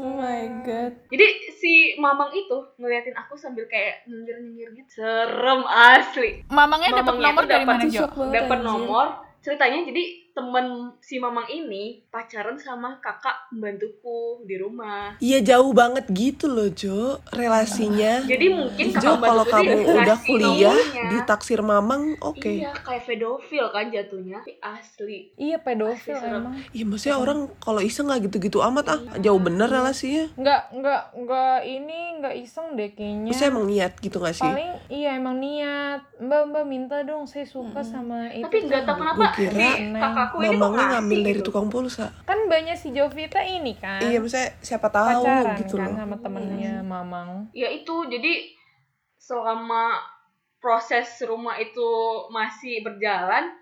S3: oh my god.
S5: Jadi si mamang itu ngeliatin aku sambil kayak nyengir nyengir gitu. Serem asli.
S2: Mamangnya dapat
S5: Mamangnya
S2: nomor
S5: tuh
S2: dari
S5: dapat
S2: mana, Jo?
S5: dapat nomor ceritanya jadi temen si mamang ini pacaran sama kakak pembantuku di rumah
S1: Iya jauh banget gitu loh Jo relasinya.
S5: jadi mungkin kakak
S1: Jo kalau kamu udah kuliah
S5: nomornya.
S1: ditaksir mamang, oke.
S5: iya kayak pedofil kan jatuhnya asli
S4: Iya pedofil
S5: Asli
S4: emang.
S1: Iya maksudnya orang kalau iseng nggak gitu-gitu amat ah jauh bener relasinya.
S4: Nggak nggak nggak ini nggak iseng deh kayaknya.
S1: Maksudnya emang niat gitu gak sih?
S4: Paling iya emang niat. Mbak mbak minta dong saya suka sama itu.
S5: tapi nggak tahu kenapa
S1: kira
S5: kakakku ini kok
S1: Mamangnya
S5: ngasih
S1: ngambil dari
S5: gitu.
S1: tukang pulsa.
S4: Kan banyak si Jovita ini kan.
S1: Iya maksudnya siapa tahu
S4: pacaran
S1: gitu
S4: kan
S1: loh.
S4: sama temennya Mamang.
S5: ya itu jadi selama proses rumah itu masih berjalan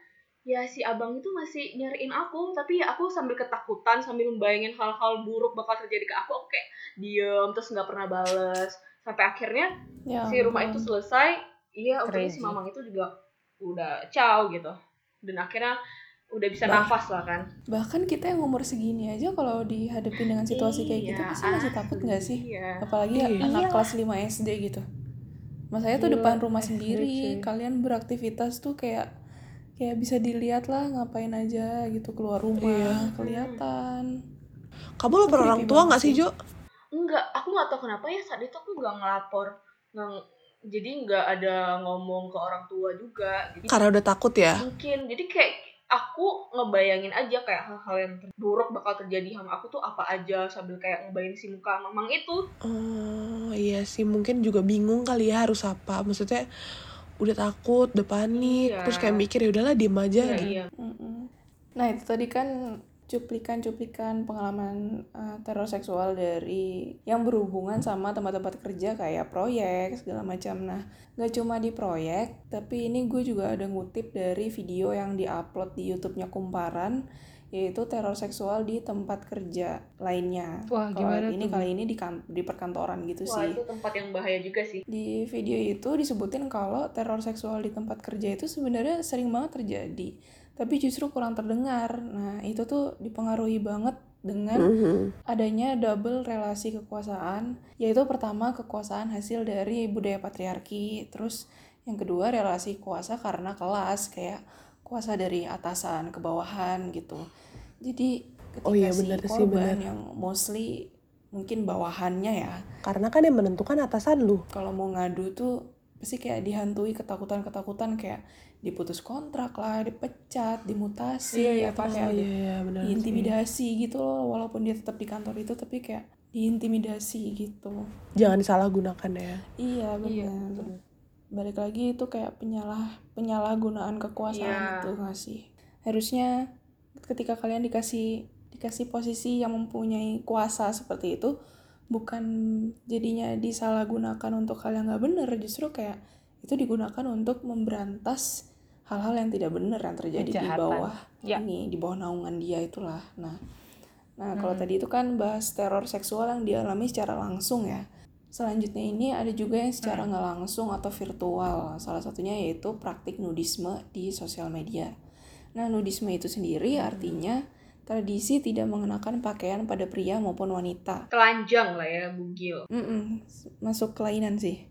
S5: ya si abang itu masih nyariin aku tapi ya aku sambil ketakutan sambil membayangin hal-hal buruk bakal terjadi ke aku aku kayak diem terus nggak pernah bales sampai akhirnya
S3: Ya
S5: si rumah itu selesai iya untungnya si mamang itu juga udah ciao gitu dan akhirnya udah bisa
S3: Bah.
S5: nafas lah kan
S3: bahkan kita yang umur segini aja kalau dihadapin dengan situasi kayak gitu
S5: Iya,
S3: pasti masih takut nggak sih
S5: iya
S3: apalagi
S1: Iya.
S3: anak kelas 5 SD gitu mas saya tuh
S4: Gila,
S3: depan rumah
S4: SD
S3: sendiri
S4: cuy.
S3: kalian beraktivitas tuh kayak kayak bisa dilihat lah ngapain aja gitu keluar rumah
S1: Iya.
S3: kelihatan
S1: Kamu
S3: Creepy
S1: orang tua nggak sih
S3: sih.
S1: Jo?
S5: enggak aku nggak tahu kenapa ya saat itu aku nggak ngelapor nggak jadi nggak ada ngomong ke orang tua juga gitu.
S1: Karena udah takut ya.
S5: mungkin jadi kayak aku ngebayangin aja kayak hal-hal yang buruk bakal terjadi sama aku tuh apa aja sambil kayak ngebayangin si muka mamang itu
S1: Oh iya sih mungkin juga bingung kali ya harus apa. Maksudnya udah takut, udah panik,
S5: Iya.
S1: terus kayak mikir ya udahlah diem aja
S5: Iya,
S1: gitu.
S5: iya.
S3: Nah itu tadi kan cuplikan-cuplikan pengalaman eh, teror seksual dari yang berhubungan sama tempat-tempat kerja kayak proyek segala macam. Nah nggak cuma di proyek, tapi ini gue juga ada ngutip dari video yang diupload di YouTube-nya Kumparan yaitu teror seksual di tempat kerja lainnya.
S4: Wah,
S3: Kalau
S4: gimana
S3: ini
S4: tuh?
S3: kali ini di kan- di perkantoran gitu
S5: wah
S3: sih.
S5: itu tempat yang bahaya juga sih
S3: Di video itu disebutin kalau teror seksual di tempat kerja itu sebenarnya sering banget terjadi, tapi justru kurang terdengar. Nah, itu tuh dipengaruhi banget dengan
S1: Mhm.
S3: adanya double relasi kekuasaan, yaitu pertama kekuasaan hasil dari budaya patriarki, terus yang kedua relasi kuasa karena kelas kayak kuasa dari atasan ke bawahan gitu. Jadi ketika
S1: Oh iya,
S3: si
S1: bener sih,
S3: korban
S1: bener.
S3: yang mostly mungkin bawahannya ya
S1: Karena kan yang menentukan atasan lu.
S3: kalau mau ngadu tuh pasti kayak dihantui ketakutan-ketakutan kayak diputus kontrak lah, dipecat, dimutasi
S4: Iya, iya,
S3: atau
S4: pasti.
S3: kayak
S1: iya iya benar. sih.
S3: diintimidasi gitu loh walaupun dia tetap di kantor itu tapi kayak diintimidasi gitu.
S1: Jangan disalahgunakan ya.
S3: Iya
S4: Iya,
S3: benar. Balik lagi itu kayak penyalah penyalahgunaan
S5: Iya.
S3: kekuasaan itu nggak sih? Harusnya ketika kalian dikasih dikasih posisi yang mempunyai kuasa seperti itu bukan jadinya disalahgunakan untuk hal yang nggak benar justru kayak itu digunakan untuk memberantas hal-hal yang tidak benar yang terjadi di
S4: Kejahatan.
S3: bawah
S4: Ya.
S3: ini di bawah naungan dia itulah nah nah
S4: Hmm.
S3: kalau tadi itu kan bahas teror seksual yang dialami secara langsung ya selanjutnya ini ada juga yang secara nggak langsung atau virtual salah satunya yaitu praktik nudisme di sosial media nah nudisme itu sendiri artinya tradisi tidak mengenakan pakaian pada pria maupun wanita
S5: telanjang lah ya bugil
S3: Mm-mm, masuk kelainan sih.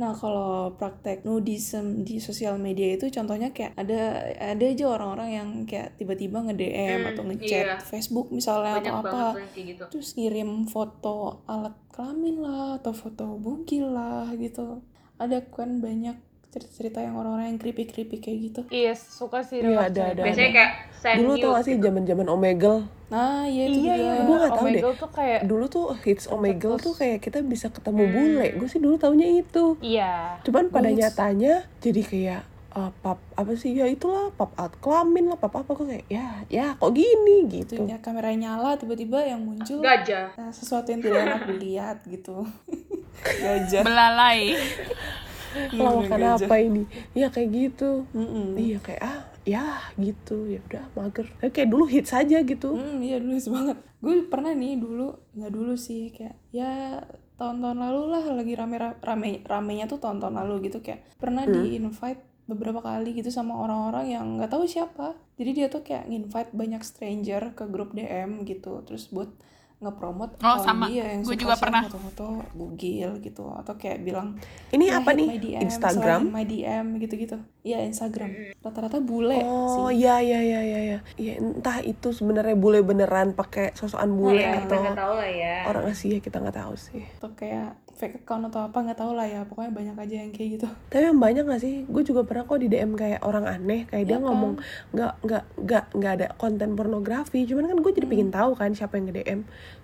S3: Nah kalau praktek nudism di sosial media itu contohnya kayak ada ada aja orang-orang yang kayak tiba-tiba nge-DM
S5: Hmm,
S3: atau ngechat
S5: iya.
S3: Facebook misalnya
S5: banyak
S3: atau apa
S5: kayak gitu
S3: terus ngirim foto alat kelamin lah atau foto bugil lah gitu. Ada kan banyak cerita-cerita yang orang-orang yang creepy-creepy kayak gitu.
S4: Iya suka sih
S1: Iya, ada,
S4: kayak
S1: ada,
S4: gitu.
S5: biasanya kayak send
S1: Dulu tau gak sih zaman-zaman Omegle?
S3: Nah iya itu
S4: Iya
S3: juga.
S4: iya.
S1: Gua nggak tahu deh.
S4: Omegle tuh kayak
S1: Dulu tuh hits Omegle tuh kayak kita bisa ketemu
S5: Hmm.
S1: bule. Gue sih dulu taunya itu.
S4: iya.
S1: Cuman pada nyatanya jadi kayak uh, pap apa sih ya itulah pap alat kelamin lah pap apa kok kayak ya ya kok gini
S3: Itu
S1: gitu.
S3: ya kamera nyala tiba-tiba yang muncul
S5: gajah
S3: Nah, sesuatu yang tidak enak dilihat gitu gajah
S2: belalai
S1: Kalau makan
S3: Gajah.
S1: apa ini? Ya kayak gitu.
S3: Mm-mm.
S1: Iya kayak ah ya gitu ya udah mager. Tapi kayak dulu hits aja gitu.
S3: Hmm, iya dulu banget. Gue pernah nih dulu, nggak dulu sih kayak ya tahun-tahun lalu lah lagi rame rame ramenya tuh tahun-tahun lalu gitu kayak pernah di invite beberapa kali gitu sama orang-orang yang nggak tahu siapa. Jadi dia tuh kayak invite banyak stranger ke grup DM gitu, terus buat ngepromot
S2: Oh, sama.
S3: dia yang
S2: Gue
S3: suka
S2: juga pernah.
S3: foto-foto bugil gitu atau kayak bilang
S1: Ini
S3: "Ya,
S1: apa nih?
S3: my DM,
S1: Instagram?
S3: my DM gitu-gitu iya Instagram rata-rata bule
S1: Oh
S3: sih
S1: iya iya iya iya iya. Ya, entah itu sebenarnya bule beneran pakai sosokan bule
S5: ya, kita
S1: atau
S5: tahu lah ya
S1: orang Asia kita nggak tahu sih.
S3: atau kayak fake account atau apa nggak tahu lah ya pokoknya banyak aja yang kayak gitu
S1: Tapi yang banyak gak sih? Gue juga pernah kok di DM kayak orang aneh, kayak dia
S3: Iya kan?
S1: ngomong nggak nggak nggak nggak ada konten pornografi. Cuman kan gue jadi
S3: Hmm.
S1: pingin tahu kan siapa yang nge DM.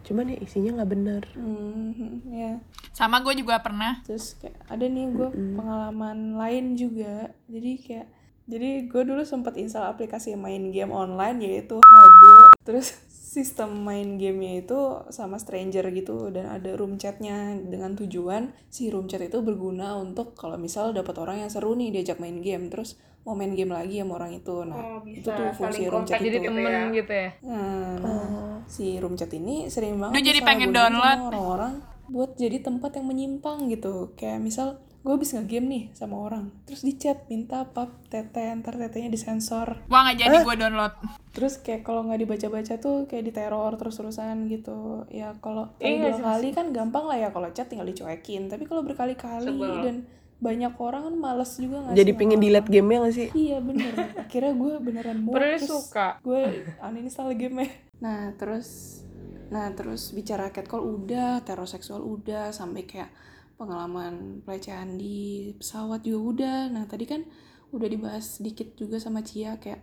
S1: Cuman ya isinya nggak bener.
S3: hmm ya.
S2: Sama gue juga pernah.
S3: terus kayak ada nih gue pengalaman lain juga. Jadi kayak jadi gue dulu sempat install aplikasi main game online yaitu Hago. Terus sistem main gamenya itu sama stranger gitu dan ada room chatnya dengan tujuan si room chat itu berguna untuk kalau misal dapat orang yang seru nih diajak main game. Terus mau main game lagi sama orang itu nah
S5: Oh,
S3: itu
S5: bisa
S3: tuh fungsi
S5: saling
S3: room chat itu
S4: jadi
S5: gitu
S4: temen
S5: ya.
S4: gitu ya
S3: Nah,
S1: Oh.
S3: si room chat ini sering banget
S2: Duh, jadi pengen
S3: sama
S2: download.
S3: orang-orang buat jadi tempat yang menyimpang gitu. Kayak misal gue habis nge-game nih sama orang, terus di chat minta pap tete, ntar tetenya disensor.
S2: Wah nggak jadi gue download.
S3: Terus kayak kalau nggak dibaca-baca tuh kayak diteror terus-terusan gitu. Ya kalau kali dua kali kan gampang lah ya kalau chat tinggal dicuekin. Tapi kalau berkali-kali dan banyak orang kan males juga nggak
S1: Jadi
S3: sih sama
S1: delete gamenya gak sih?
S3: Iya bener. Akhirnya gue beneran.
S4: Padahal
S3: terus
S4: suka.
S3: Gue uninstall game Nah terus, nah terus bicara catcall udah, teror seksual udah, sampai kayak pengalaman pelecehan di pesawat juga udah. Nah tadi kan udah dibahas sedikit juga sama Cia kayak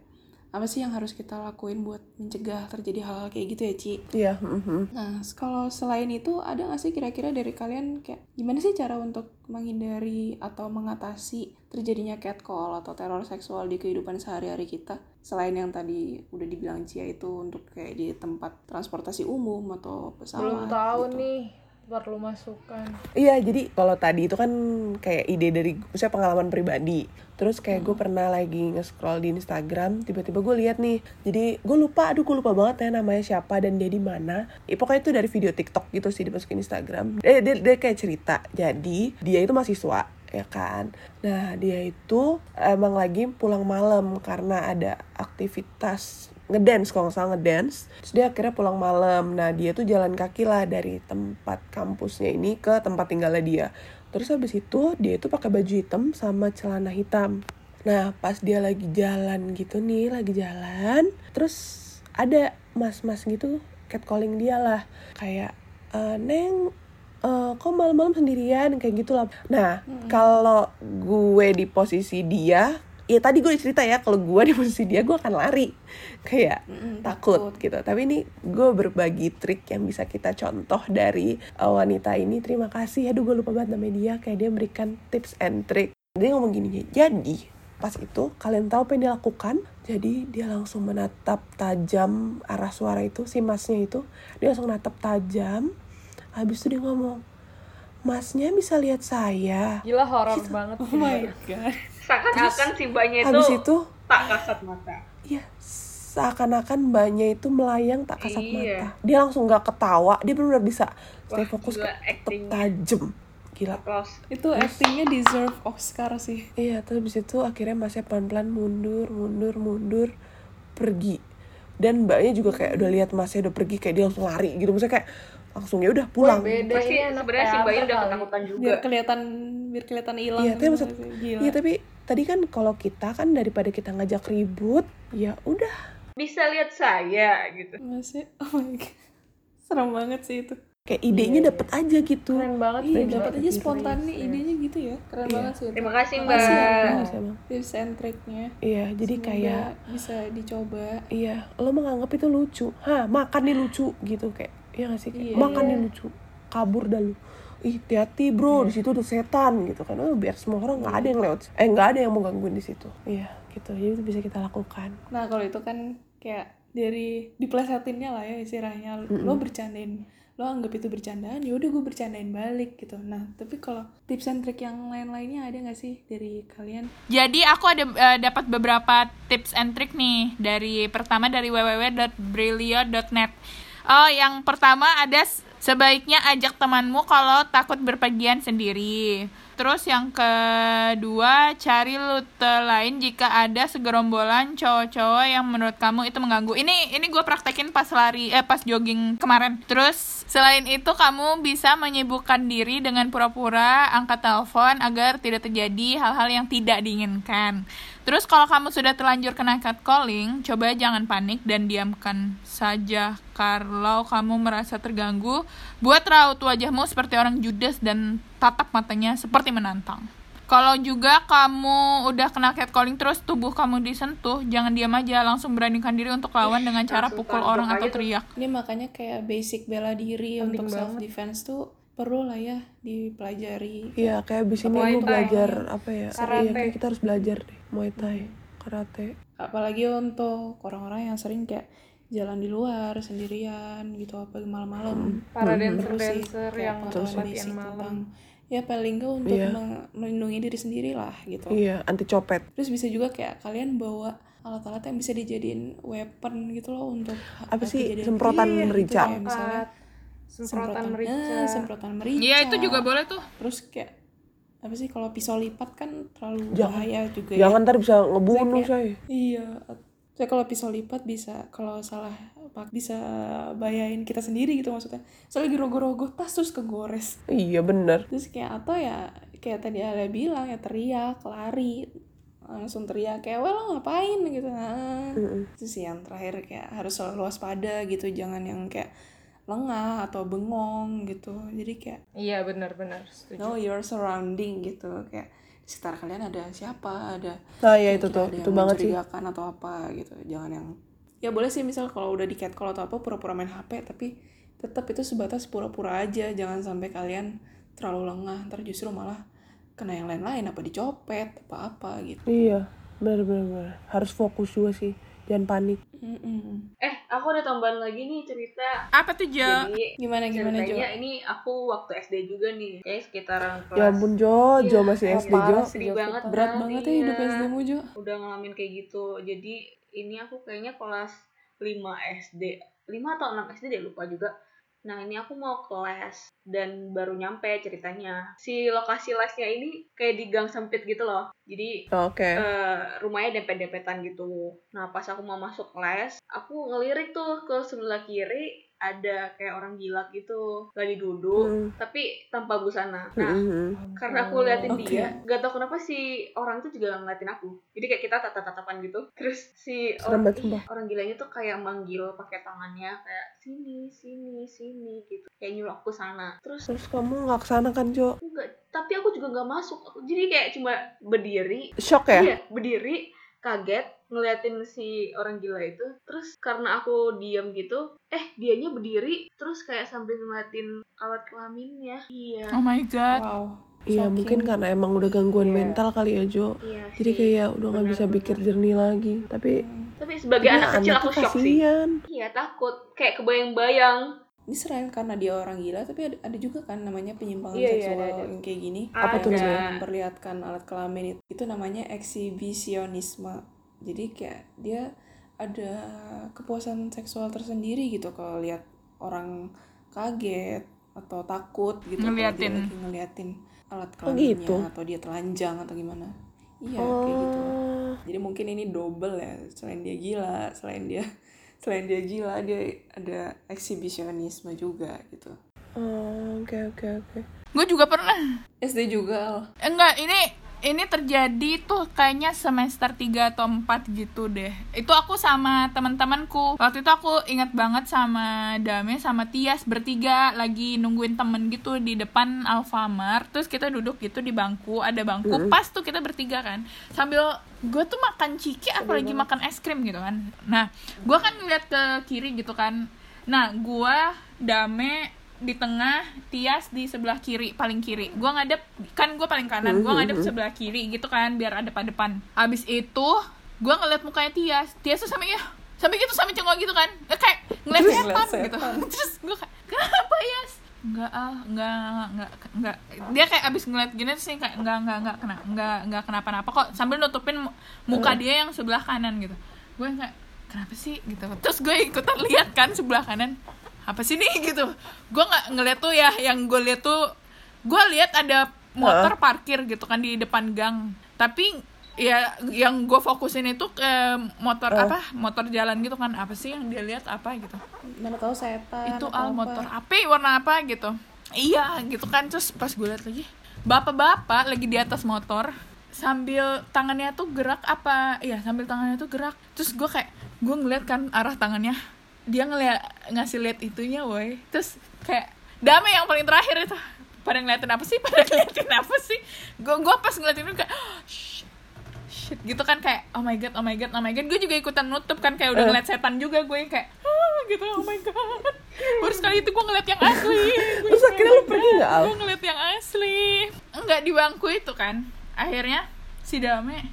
S3: apa sih yang harus kita lakuin buat mencegah terjadi hal-hal kayak gitu ya Ci?
S1: Iya. mhm.
S3: Nah, kalau selain itu ada nggak sih kira-kira dari kalian kayak gimana sih cara untuk menghindari atau mengatasi terjadinya catcall atau teror seksual di kehidupan sehari-hari kita? Selain yang tadi udah dibilang Cia itu untuk kayak di tempat transportasi umum atau pesawat.
S4: belum tahu
S3: gitu.
S4: nih perlu masukan
S1: Iya, jadi kalau tadi itu kan kayak ide dari saya pengalaman pribadi. Terus kayak gue pernah lagi nge-scroll di Instagram, tiba-tiba gue lihat nih. Jadi gue lupa, aduh gue lupa banget ya namanya siapa dan dia di mana. Ya, pokoknya itu dari video TikTok gitu sih dimasukin Instagram. Eh, dia, dia kayak cerita. Jadi dia itu mahasiswa ya kan. Nah dia itu emang lagi pulang malam karena ada aktivitas ngedance kalau nggak salah ngedance. Terus dia akhirnya pulang malam. Nah dia tuh jalan kaki lah dari tempat kampusnya ini ke tempat tinggalnya dia. Terus habis itu dia itu pakai baju hitam sama celana hitam. Nah pas dia lagi jalan gitu nih lagi jalan terus ada mas-mas gitu catcalling dia lah. Kayak "Eh, neng eh, kok malam-malam sendirian? Kayak gitulah. Nah kalau gue di posisi dia ya tadi gue cerita ya kalau gue di posisi dia gue akan lari. Kayak
S3: Mm-mm,
S1: takut gitu. Tapi ini gue berbagi trik yang bisa kita contoh dari uh, wanita ini. Terima kasih. Aduh gue lupa banget namanya dia. Kayak dia memberikan tips and trick. Dia ngomong gini jadi pas itu kalian tahu apa yang dia lakukan? Jadi dia langsung menatap tajam arah suara itu si masnya itu. Dia langsung natap tajam. Habis itu dia ngomong masnya bisa lihat saya.
S4: Gila horor banget
S3: Oh my god.
S5: Seakan-akan si mbaknya itu
S1: habis itu
S5: tak kasat mata
S1: Iya, seakan-akan mbaknya itu melayang tak kasat
S5: Iya.
S1: mata. Dia langsung gak ketawa, dia benar-benar bisa stay
S5: Wah,
S1: fokus ke tajem. Gila.
S5: Applause.
S3: Itu actingnya deserve Oscar sih.
S1: Iya, terus habis itu akhirnya masnya pelan-pelan mundur, mundur, mundur, pergi. Dan mbaknya juga kayak udah lihat masnya udah pergi, kayak dia langsung lari gitu. Maksudnya kayak langsung ya udah pulang.
S4: Beda
S5: Pasti
S4: anak
S5: sebenarnya si mbaknya udah ketakutan juga
S3: Biar kelihatan biar kelihatan hilang.
S1: Iya, tapi maksud,
S3: sih?
S1: Iya tapi tadi kan kalau kita kan daripada kita ngajak ribut, ya udah.
S5: bisa lihat saya gitu
S3: Masih, oh my god. Serem banget sih itu.
S1: Kayak idenya dapet aja gitu.
S4: keren banget
S3: Iya,
S4: sih,
S3: dapat aja spontan nih idenya gitu ya. Keren
S1: Iya.
S3: banget sih itu.
S5: terima kasih mbak
S3: ya,
S1: Iya,
S3: Mbak. Tips and triknya.
S1: Iya, jadi
S3: Semoga
S1: kayak
S3: bisa dicoba.
S1: Iya, lo menganggap itu lucu. Hah, makan nih lucu gitu kayak. Iya gak sih? Kayak,
S3: Iya.
S1: makan nih lucu. Kabur dah lu. Ih, hati-hati bro, di situ ada setan gitu kan. Oh, biar semua orang nggak ada yang lewat. Eh, nggak ada yang mau gangguin di situ. Iya, gitu. Jadi itu bisa kita lakukan.
S3: Nah, kalau itu kan kayak dari diplesetinnya lah ya istilahnya. Lo bercandain lo anggap itu bercandaan ya udah gue bercandain balik gitu nah tapi kalau tips and trick yang lain-lainnya ada nggak sih dari kalian
S2: Jadi aku ada eh, dapat beberapa tips and trick nih dari pertama dari www.brilio.net. Oh, yang pertama ada Sebaiknya ajak temanmu kalau takut berpergian sendiri. Terus yang kedua, cari rute lain jika ada segerombolan cowok-cowok yang menurut kamu itu mengganggu. Ini ini gue praktekin pas lari eh pas jogging kemarin. Terus selain itu kamu bisa menyibukkan diri dengan pura-pura angkat telepon agar tidak terjadi hal-hal yang tidak diinginkan. Terus kalau kamu sudah terlanjur kena catcalling, coba jangan panik dan diamkan saja kalau kamu merasa terganggu. Buat raut wajahmu seperti orang judes dan tatap matanya seperti menantang. Kalau juga kamu udah kena catcalling terus tubuh kamu disentuh, jangan diam aja, langsung beranikan diri untuk lawan dengan cara pukul orang atau teriak.
S3: Ini makanya kayak basic bela diri
S4: Penting
S3: untuk self defense tuh perlu lah ya dipelajari.
S1: Iya kayak abis ini gue belajar apa ya
S4: Karate.
S1: Iya kayak kita harus belajar deh Muay Thai Karate
S3: Apalagi untuk orang-orang yang sering kayak jalan di luar sendirian gitu apa malam-malam.
S4: Para
S3: Terus sih,
S4: dancer-dancer
S3: kayak
S4: yang latihan malam.
S3: tentang ya paling nggak untuk
S1: Iya.
S3: meng- melindungi diri sendiri lah gitu.
S1: Iya anti copet
S3: Terus bisa juga kayak kalian bawa alat-alat yang bisa dijadiin weapon gitu loh untuk
S1: Apa sih,
S3: kejadian-
S1: semprotan
S3: Iya, gitu,
S1: merica?
S3: kayak misalnya
S4: semprotan merica.
S3: eh, semprotan merica.
S2: Iya itu juga boleh tuh.
S3: Terus kayak apa sih kalau pisau lipat kan terlalu
S1: Jangan.
S3: bahaya juga
S1: Jangan
S3: ya.
S1: ntar bisa ngebunuh
S3: Kayak-
S1: saya
S3: Iya. Saya kalau pisau lipat bisa kalau salah pak bisa bayain kita sendiri gitu maksudnya. Saya lagi rogoh-rogoh tas terus kegores.
S1: Iya bener
S3: Terus kayak atau ya kayak tadi Ale bilang ya teriak, lari langsung teriak kayak well lo ngapain gitu nah
S1: Mm-mm.
S3: itu sih yang terakhir kayak harus selalu waspada gitu jangan yang kayak lengah atau bengong gitu. Jadi kayak
S4: Iya benar-benar setuju.
S3: know your surrounding gitu. Kayak di sekitar kalian ada siapa? Ada
S1: Nah ya itu tuh.
S3: ada
S1: Itu
S3: yang
S1: banget sih.
S3: atau apa gitu. Jangan yang ya boleh sih misal kalau udah di catcall atau apa pura-pura main HP tapi tetap itu sebatas pura-pura aja. Jangan sampai kalian terlalu lengah ntar justru malah kena yang lain-lain. Apa dicopet apa apa gitu.
S1: Iya bener Harus fokus juga sih Jangan panik
S3: Mm-mm.
S5: Eh, aku ada tambahan lagi nih cerita.
S2: Apa tuh Jo?
S5: Jadi
S3: gimana gimana Jo
S5: ini aku waktu SD juga nih. Kayak sekitaran kelas.
S1: Ya ampun Jo Jo
S5: Iya,
S1: masih SD Jo
S5: Sedih banget
S3: berat banget ya
S5: iya.
S3: hidup SD-mu Jo
S5: Udah ngalamin kayak gitu. Jadi ini aku kayaknya kelas 5 SD. 5 atau 6 SD deh lupa juga. Nah ini aku mau ke les dan baru nyampe ceritanya. Si lokasi lesnya ini kayak di gang sempit gitu loh. Jadi
S1: Oke
S5: eh, rumahnya dempet-dempetan gitu. Nah pas aku mau masuk les, aku ngelirik tuh ke sebelah kiri ada kayak orang gila gitu lagi duduk,
S1: Hmm.
S5: tapi tanpa busana. Nah
S1: Mm-mm.
S5: karena aku liatin
S3: Oke.
S5: dia, gak tau kenapa si orang itu juga ngeliatin aku. Jadi kayak kita tatap-tatapan gitu. Terus si orang,
S1: sumpah.
S5: orang gilanya tuh kayak manggil pakai tangannya kayak sini, sini, sini gitu. Kayak nyuruh aku sana. Terus
S1: Terus kamu gak ke sana kan Jo
S5: enggak, tapi aku juga nggak masuk. Jadi kayak cuma berdiri
S1: Shock ya
S5: Iya, berdiri, kaget, ngeliatin si orang gila itu. Terus karena aku diam gitu, eh dianya berdiri, terus kayak sambil ngeliatin alat kelaminnya. Iya.
S2: Oh my god.
S3: wow
S1: Iya mungkin karena emang udah gangguan
S4: Iya.
S1: mental kali ya Jo
S5: Iya
S1: Jadi
S5: sih.
S1: kayak udah gak bisa pikir jernih lagi Tapi
S5: Tapi sebagai anak kecil aku shock sih. Iya, takut. Kayak kebayang-bayang.
S3: ini selain karena dia orang gila tapi ada, ada juga kan namanya penyimpangan
S4: Iya, iya,
S3: seksual
S4: ada, ada.
S3: yang kayak gini
S1: Apa tuh
S5: Ada.
S1: namanya?
S3: memperlihatkan alat kelamin itu, itu namanya eksibisionisme jadi kayak dia ada kepuasan seksual tersendiri gitu kalau lihat orang kaget atau takut gitu kalau dia
S2: Ngeliatin.
S3: lagi ngeliatin alat
S1: Oh,
S3: kelaminnya
S1: gitu?
S3: atau dia telanjang atau gimana iya kayak gitu
S1: Oh
S3: jadi mungkin ini double ya selain dia gila selain dia selain dia gila dia ada eksibisionisme juga gitu
S1: Oh, Oke oke oke
S2: Gue juga pernah.
S3: SD juga Al.
S2: Enggak, ini ini terjadi tuh kayaknya semester 3 atau 4 gitu deh. Itu aku sama teman-temanku. Waktu itu aku ingat banget sama Dame sama Tias bertiga lagi nungguin temen gitu di depan Alfamart. Terus kita duduk gitu di bangku, ada bangku. Pas tuh kita bertiga kan. Sambil gue tuh makan ciki apalagi makan es krim gitu kan. Nah, gue kan ngeliat ke kiri gitu kan. Nah, gue Dame di tengah, Tias di sebelah kiri, paling kiri. Gua ngadep, kan gue paling kanan, gua ngadep sebelah kiri gitu kan, biar ada pada depan. Abis itu, gua ngeliat mukanya Tias. Tias tuh sampai ya, sampai gitu sampai cengok gitu kan, Eh, kayak ngeliat setan gitu. Terus gue kayak, kenapa Yas? Enggak ah, enggak, enggak, enggak. Dia kayak abis ngeliat gini sih kayak enggak, enggak, enggak, kena, enggak, enggak kenapa-napa kok. Sambil nutupin mu- muka dia yang sebelah kanan gitu. Gue kayak, kenapa sih gitu. Terus gue ikutan lihat kan sebelah kanan. Apa sih nih gitu. Gue nggak ngeliat tuh ya yang gue liat tuh gue lihat ada motor parkir gitu kan di depan gang. Tapi ya yang gue fokusin itu ke motor apa motor jalan gitu kan. Apa sih yang dia lihat apa gitu.
S3: Mana tahu setan
S2: itu al motor apa warna apa gitu. Iya gitu kan. Terus pas gue liat lagi bapak-bapak lagi di atas motor sambil tangannya tuh gerak apa iya sambil tangannya tuh gerak. Terus gue kayak gue ngeliat kan arah tangannya dia ngeliat ngasih lihat itunya woi. Terus kayak damai yang paling terakhir itu. Pada ngeliatin apa sih? Pada ngeliatin apa sih? Gue gue pas ngeliatin itu kayak shit, shit gitu kan kayak oh my god oh my god oh my god. Gue juga ikutan nutup kan kayak udah ngeliat setan juga gue yang kayak ah, gitu oh my god. Baru sekali itu gue ngeliat yang asli. Gue
S1: Terus akhirnya lu pergi nggak, Al?
S2: gue ngeliat yang asli. Enggak di bangku itu kan. Akhirnya si Dame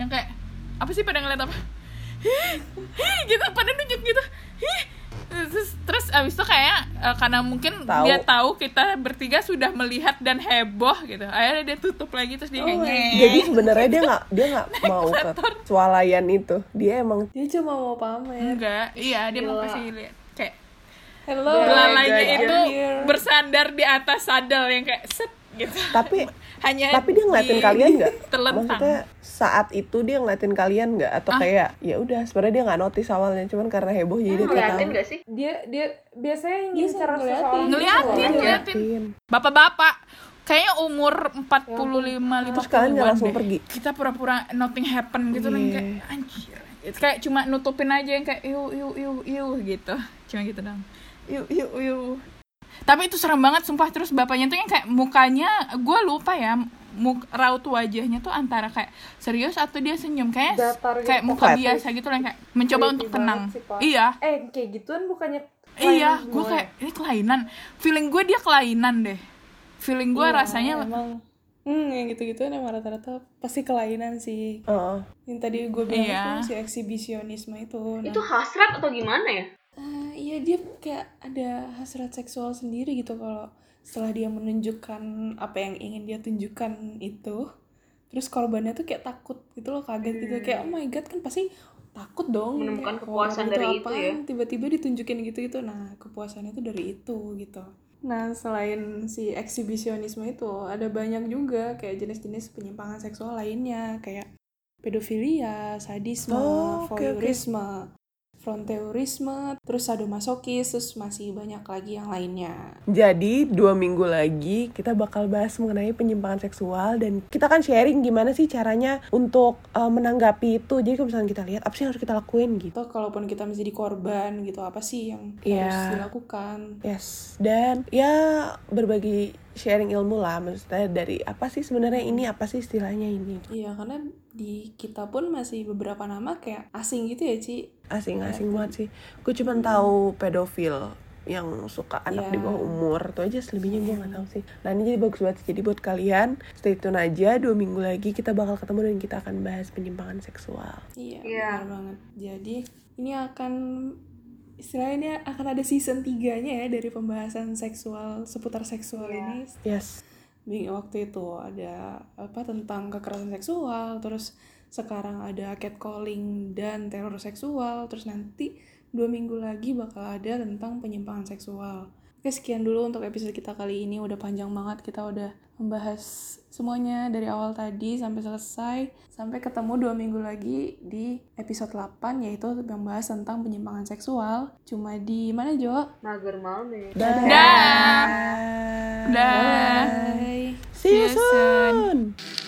S2: yang kayak apa sih pada ngeliat apa? Gitu pada nunjuk gitu Hih. terus terus abis itu kayak eh, karena mungkin
S1: Tahu.
S2: dia tahu kita bertiga sudah melihat dan heboh gitu akhirnya dia tutup lagi terus dia kayak "Nyeh."
S1: Jadi sebenarnya dia nggak dia nggak mau ke swalayan itu. Dia emang
S3: dia cuma mau pamer
S2: enggak iya dia mau
S5: Gila.
S2: kasih lihat kayak
S3: hello
S2: belalainya itu bersandar di atas sadel yang kayak set gitu.
S1: Tapi
S2: hanya
S1: tapi dia ngeliatin
S2: di-
S1: kalian nggak? Maksudnya saat itu dia ngeliatin kalian nggak? Atau kayak ya udah sebenarnya dia nggak notice awalnya cuman karena heboh jadi dia kayak
S5: ngeliatin
S1: tahu.
S5: gak sih?
S4: Dia dia biasanya cara
S3: ngeliatin.
S2: ngeliatin ngeliatin.
S1: Ngeliatin.
S2: bapak-bapak kayaknya umur 45
S1: Terus kalian nggak langsung pergi?
S2: kita pura-pura nothing happen gitu yang kayak anjir. Itu kayak cuma nutupin aja yang kayak iu iu iu iu gitu. Cuma gitu dong iu iu iu tapi itu serem banget sumpah. Terus bapaknya tuh yang kayak mukanya gue lupa ya muk raut wajahnya tuh antara kayak serius atau dia senyum. Kayak
S4: Datar gitu.
S2: kayak muka biasa gitu loh yang kayak mencoba
S4: Creepy
S2: untuk tenang.
S4: sih, Pak.
S2: iya.
S4: Eh kayak gituan bukannya
S2: iya gue
S4: semua
S2: kayak ini kelainan. Feeling gue dia kelainan deh. Feeling gue
S3: Iya,
S2: rasanya
S3: emang. Hmm yang gitu-gitu emang rata-rata pasti kelainan sih.
S1: Heeh.
S3: yang tadi gue bilang
S2: Iya.
S3: itu si eksibisionisme itu. Nah,
S5: itu hasrat atau gimana ya
S3: ah, iya dia kayak ada hasrat seksual sendiri gitu kalau setelah dia menunjukkan apa yang ingin dia tunjukkan itu. Terus korbannya tuh kayak takut gitu loh kaget gitu. Kayak oh my god kan pasti takut dong
S5: Menemukan
S3: Kayak,
S5: kepuasan
S3: orang
S5: dari itu ya.
S3: tiba-tiba ditunjukin gitu itu nah kepuasannya itu dari itu gitu. Nah selain si eksibisionisme itu ada banyak juga kayak jenis-jenis penyimpangan seksual lainnya. Kayak pedofilia sadisme
S1: Oh,
S3: voyeurisme fronteurisme terus sadomasokis terus masih banyak lagi yang lainnya
S1: Jadi dua minggu lagi kita bakal bahas mengenai penyimpangan seksual dan kita akan sharing gimana sih caranya untuk uh, menanggapi itu. Jadi kalau misalnya kita lihat apa sih yang harus kita lakuin gitu.
S3: atau kalaupun kita menjadi korban gitu apa sih yang
S1: Iya.
S3: harus dilakukan
S1: Yes, dan ya berbagi sharing ilmu lah maksudnya dari apa sih sebenarnya ini apa sih istilahnya ini
S3: Iya karena di kita pun masih beberapa nama kayak asing gitu ya Ci
S1: asing-asing banget sih. Gue cuma tahu pedofil yang suka anak di
S3: Iya.
S1: bawah umur itu aja selebihnya gue nggak tahu sih. Nah ini jadi bagus banget sih. jadi buat kalian stay tune aja dua minggu lagi kita bakal ketemu dan kita akan bahas penyimpangan seksual.
S3: Iya
S5: Iya.
S3: benar banget Jadi ini akan istilahnya akan ada season 3-nya ya dari pembahasan seksual seputar seksual ini
S1: Yes.
S3: Waktu itu ada apa tentang kekerasan seksual terus sekarang ada catcalling dan teror seksual terus nanti dua minggu lagi bakal ada tentang penyimpangan seksual. Oke sekian dulu untuk episode kita kali ini udah panjang banget kita udah membahas semuanya dari awal tadi sampai selesai sampai ketemu dua minggu lagi di episode 8 yaitu membahas tentang penyimpangan seksual cuma di mana Jo?
S5: mager malam ya
S1: Dadah.
S2: Dah. Dah.
S3: Bye.
S1: See you
S2: See you soon.
S1: soon.